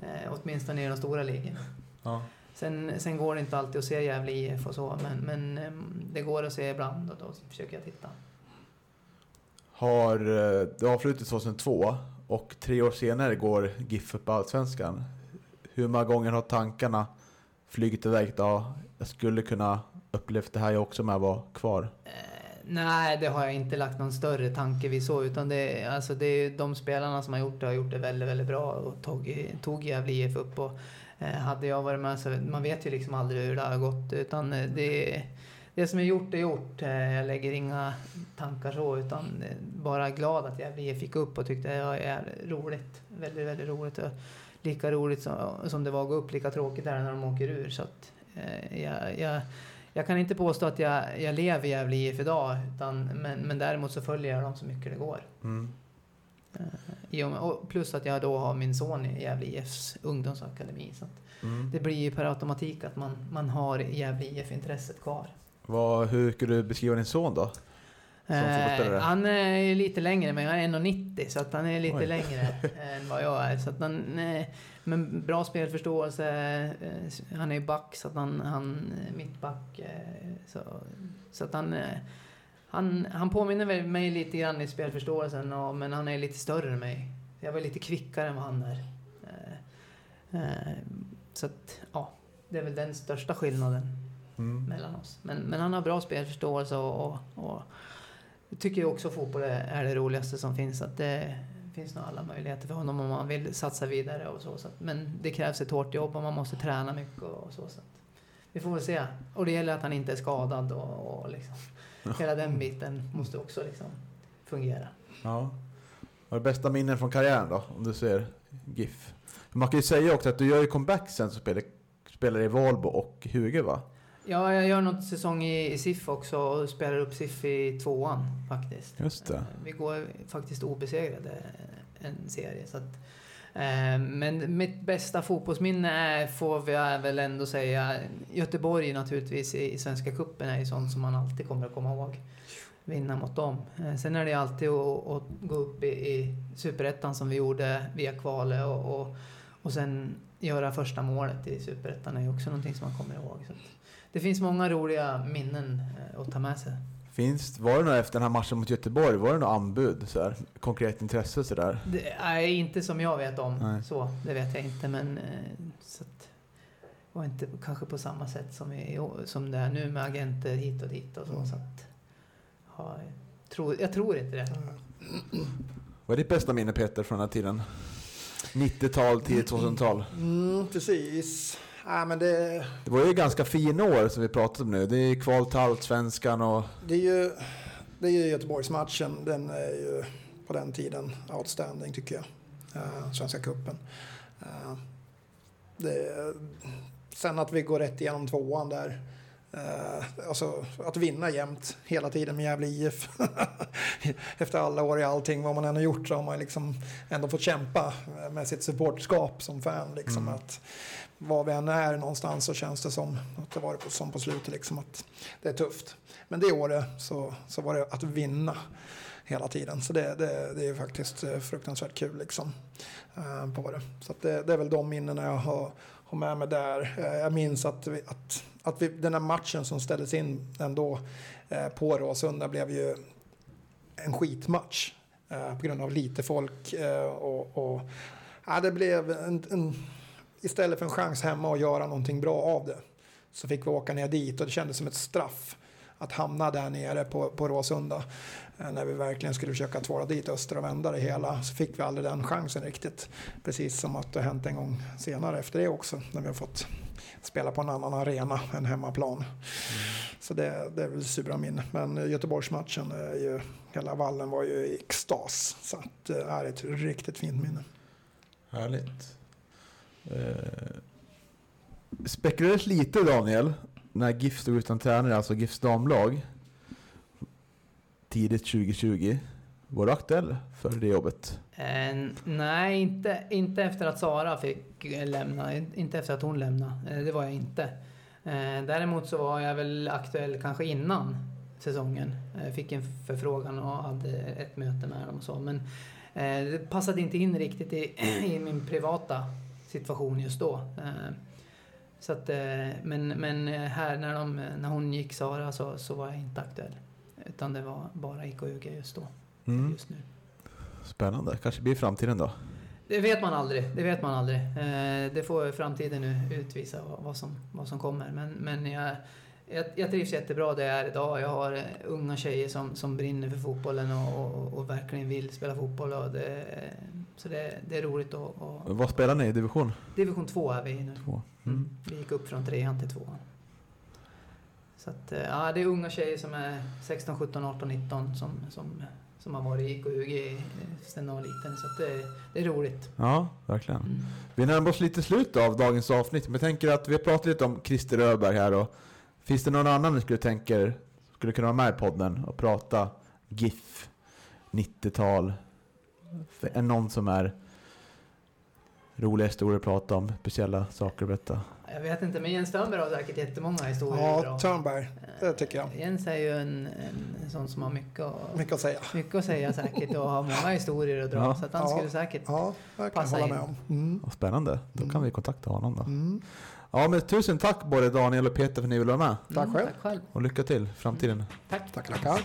Eh, åtminstone i de stora ligorna. Ja. Sen, sen går det inte alltid att se Gävle IF och så, men, men ehm, det går att se ibland och då försöker jag titta. Har det avslutats 2002 och tre år senare går GIF upp Allsvenskan. Hur många gånger har tankarna flugit iväg? Ja, jag skulle kunna upplevt det här jag också med vara kvar. Eh, nej, det har jag inte lagt någon större tanke vid så, utan det, alltså det är de spelarna som har gjort det har gjort det väldigt, väldigt bra och tog, tog Gävle IF upp. Och, eh, hade jag varit med så, man vet ju liksom aldrig hur det har gått, utan eh, det, det som är gjort är gjort. Eh, jag lägger inga tankar så, utan eh, bara glad att Gävle IF fick upp och tyckte det var roligt. Väldigt, väldigt roligt. Och lika roligt som, som det var att gå upp, lika tråkigt är det när de åker ur. Så att, eh, jag, jag, jag kan inte påstå att jag, jag lever i Gävle IF idag, utan, men, men däremot så följer jag dem så mycket det går. Mm. I och plus att jag då har min son i Gävle IFs ungdomsakademi. Så Mm. det blir ju per automatik att man, man har Gävle IF-intresset kvar. Vad, hur skulle du beskriva din son då? Eh, han är lite längre, men jag är 1,90 så att han är lite Oj. längre än vad jag är. Så att han, eh, men bra spelförståelse. eh, Han är back, så att han, han är mittback. eh, Så, så att han, eh, han, han påminner mig lite grann i spelförståelsen, och, men han är lite större än mig. Jag var lite kvickare än vad han är. Eh, eh, Så att, ja, det är väl den största skillnaden Mm. mellan oss. Men, men han har bra spelförståelse och, och, och tycker ju också fotboll är, det roligaste som finns. Att det finns nog alla möjligheter för honom om man vill satsa vidare och så. så att, men det krävs ett hårt jobb och man måste träna mycket och så. så att, vi får väl se. Och det gäller att han inte är skadad och, och liksom, hela den biten måste också liksom fungera. Ja. Vad är bästa minnen från karriären då? Om du ser GIF. Man kan ju säga också att du gör ju comeback sen som spelar, spelar i Valbo och Huge va? Ja, jag gör något säsong i, i SIF också och spelar upp SIF i tvåan faktiskt. Just det. Eh, Vi går faktiskt obesegrade en serie. Så att, eh, men mitt bästa fotbollsminne är, får vi väl ändå säga, Göteborg naturligtvis i, i Svenska Cupen är ju sånt som man alltid kommer att komma ihåg. Vinna mot dem. Eh, sen är det alltid att, att gå upp i, i Superettan som vi gjorde via kvalet och, och, och sen göra första målet i Superettan är ju också någonting som man kommer ihåg. Så att, det finns många roliga minnen eh, att ta med sig. Finns, var det något efter den här matchen mot Göteborg, var det något anbud? Så här, konkret intresse sådär? Är inte som jag vet om. Nej. Så, det vet jag inte. Men eh, så att, var inte kanske på samma sätt som, i, som det är nu med agenter hit och dit och så. Mm. så att, ja, jag, tror, jag tror inte det. Vad är ditt bästa minne Peter från den här tiden? 90-tal, tidigt 2000-tal. Mm, precis. Ja, men det, Det var ju ganska fina år som vi pratat om nu. Det är kval till Allsvenskan och... det är ju det är ju Göteborgsmatchen. Den är ju på den tiden outstanding tycker jag. Uh, Svenska cupen. Eh, det, sen att vi går rätt igenom tvåan där. Uh, alltså att vinna jämt hela tiden med Gävle IF. Efter alla år i allting, vad man än har gjort, så har man liksom ändå fått kämpa med sitt supporterskap som fan. Liksom, Mm. att var vi än är någonstans så känns det som att det var på, som på slutet, liksom, att det är tufft. Men det året så, så var det att vinna hela tiden. Så det, det, det är faktiskt eh, fruktansvärt kul liksom. eh, på det. Så det, det är väl de minnena jag har, och med mig där. Eh, jag minns att, vi, att, att vi, den här matchen som ställdes in ändå eh, på Råsunda blev ju en skitmatch. Eh, på grund av lite folk. Och, och, ja, det blev en, en, istället för en chans hemma att göra någonting bra av det så fick vi åka ner dit och det kändes som ett straff att hamna där nere på, på Råsunda. Eh, när vi verkligen skulle försöka tvåla dit Öster och vända det hela så fick vi aldrig den chansen riktigt. Precis som att det har hänt en gång senare efter det också när vi har fått spela på en annan arena än hemmaplan. Mm. Så det, det är väl sura minne. Men Göteborgsmatchen, är ju, hela vallen var ju i extas. Så att det är ett riktigt fint minne. Härligt. Eh, spekulerades lite Daniel, när GIF stod utan tränare, alltså GIFs damlag. Tidigt 2020. Var du aktuell för det jobbet? Eh, nej, inte, inte efter att Sara fick lämna. Inte efter att hon lämnade. Eh, det var jag inte. Eh, däremot så var jag väl aktuell kanske innan säsongen. Jag fick en förfrågan och hade ett möte med dem och så. Men eh, det passade inte in riktigt i, i min privata situation just då. Eh, Eh, så att, eh, men, men här när, de, när hon gick, Sara, så, så var jag inte aktuell. Utan det var bara IK UG just då. Mm. Just nu. Spännande. Kanske blir framtiden då? Det vet man aldrig. Det vet man aldrig. Det får framtiden nu utvisa vad som, vad som kommer. Men, men jag, jag, jag trivs jättebra där jag är idag. Jag har unga tjejer som, som brinner för fotbollen och, och, och verkligen vill spela fotboll. Och det, så det, det är roligt att... Och... Vad spelar ni i division? Division 2 är vi nu. Två. Mm. Mm. Vi gick upp från trean till tvåan. Så att, eh, ja, det är unga tjejer som är 16, 17, 18, 19 som, som, som har varit i IK UG sedan de var liten. Så det, det, är roligt. Ja, verkligen. Mm. Vi närmar oss lite slut av dagens avsnitt. Men jag tänker att vi har pratat lite om Christer Öberg här. Och finns det någon annan ni skulle tänka skulle kunna vara med i podden och prata GIF, 90-tal, är någon som är roliga historier att prata om, speciella saker att berätta? Jag vet inte, men Jens Törnberg har säkert jättemånga historier. Ja, Törnberg. Det tycker jag. Jens är ju en, en sån som har mycket att, mycket att säga. Mycket att säga säkert och har många historier att dra. Ja. Så att han ja. skulle säkert ja, passa in. Med om. Mm. Spännande. Då kan mm. vi kontakta honom då. Mm. Ja, men tusen tack både Daniel och Peter för att ni ville vara med. Tack själv. Tack själv. Och lycka till i framtiden. Tack. Tack, tackar.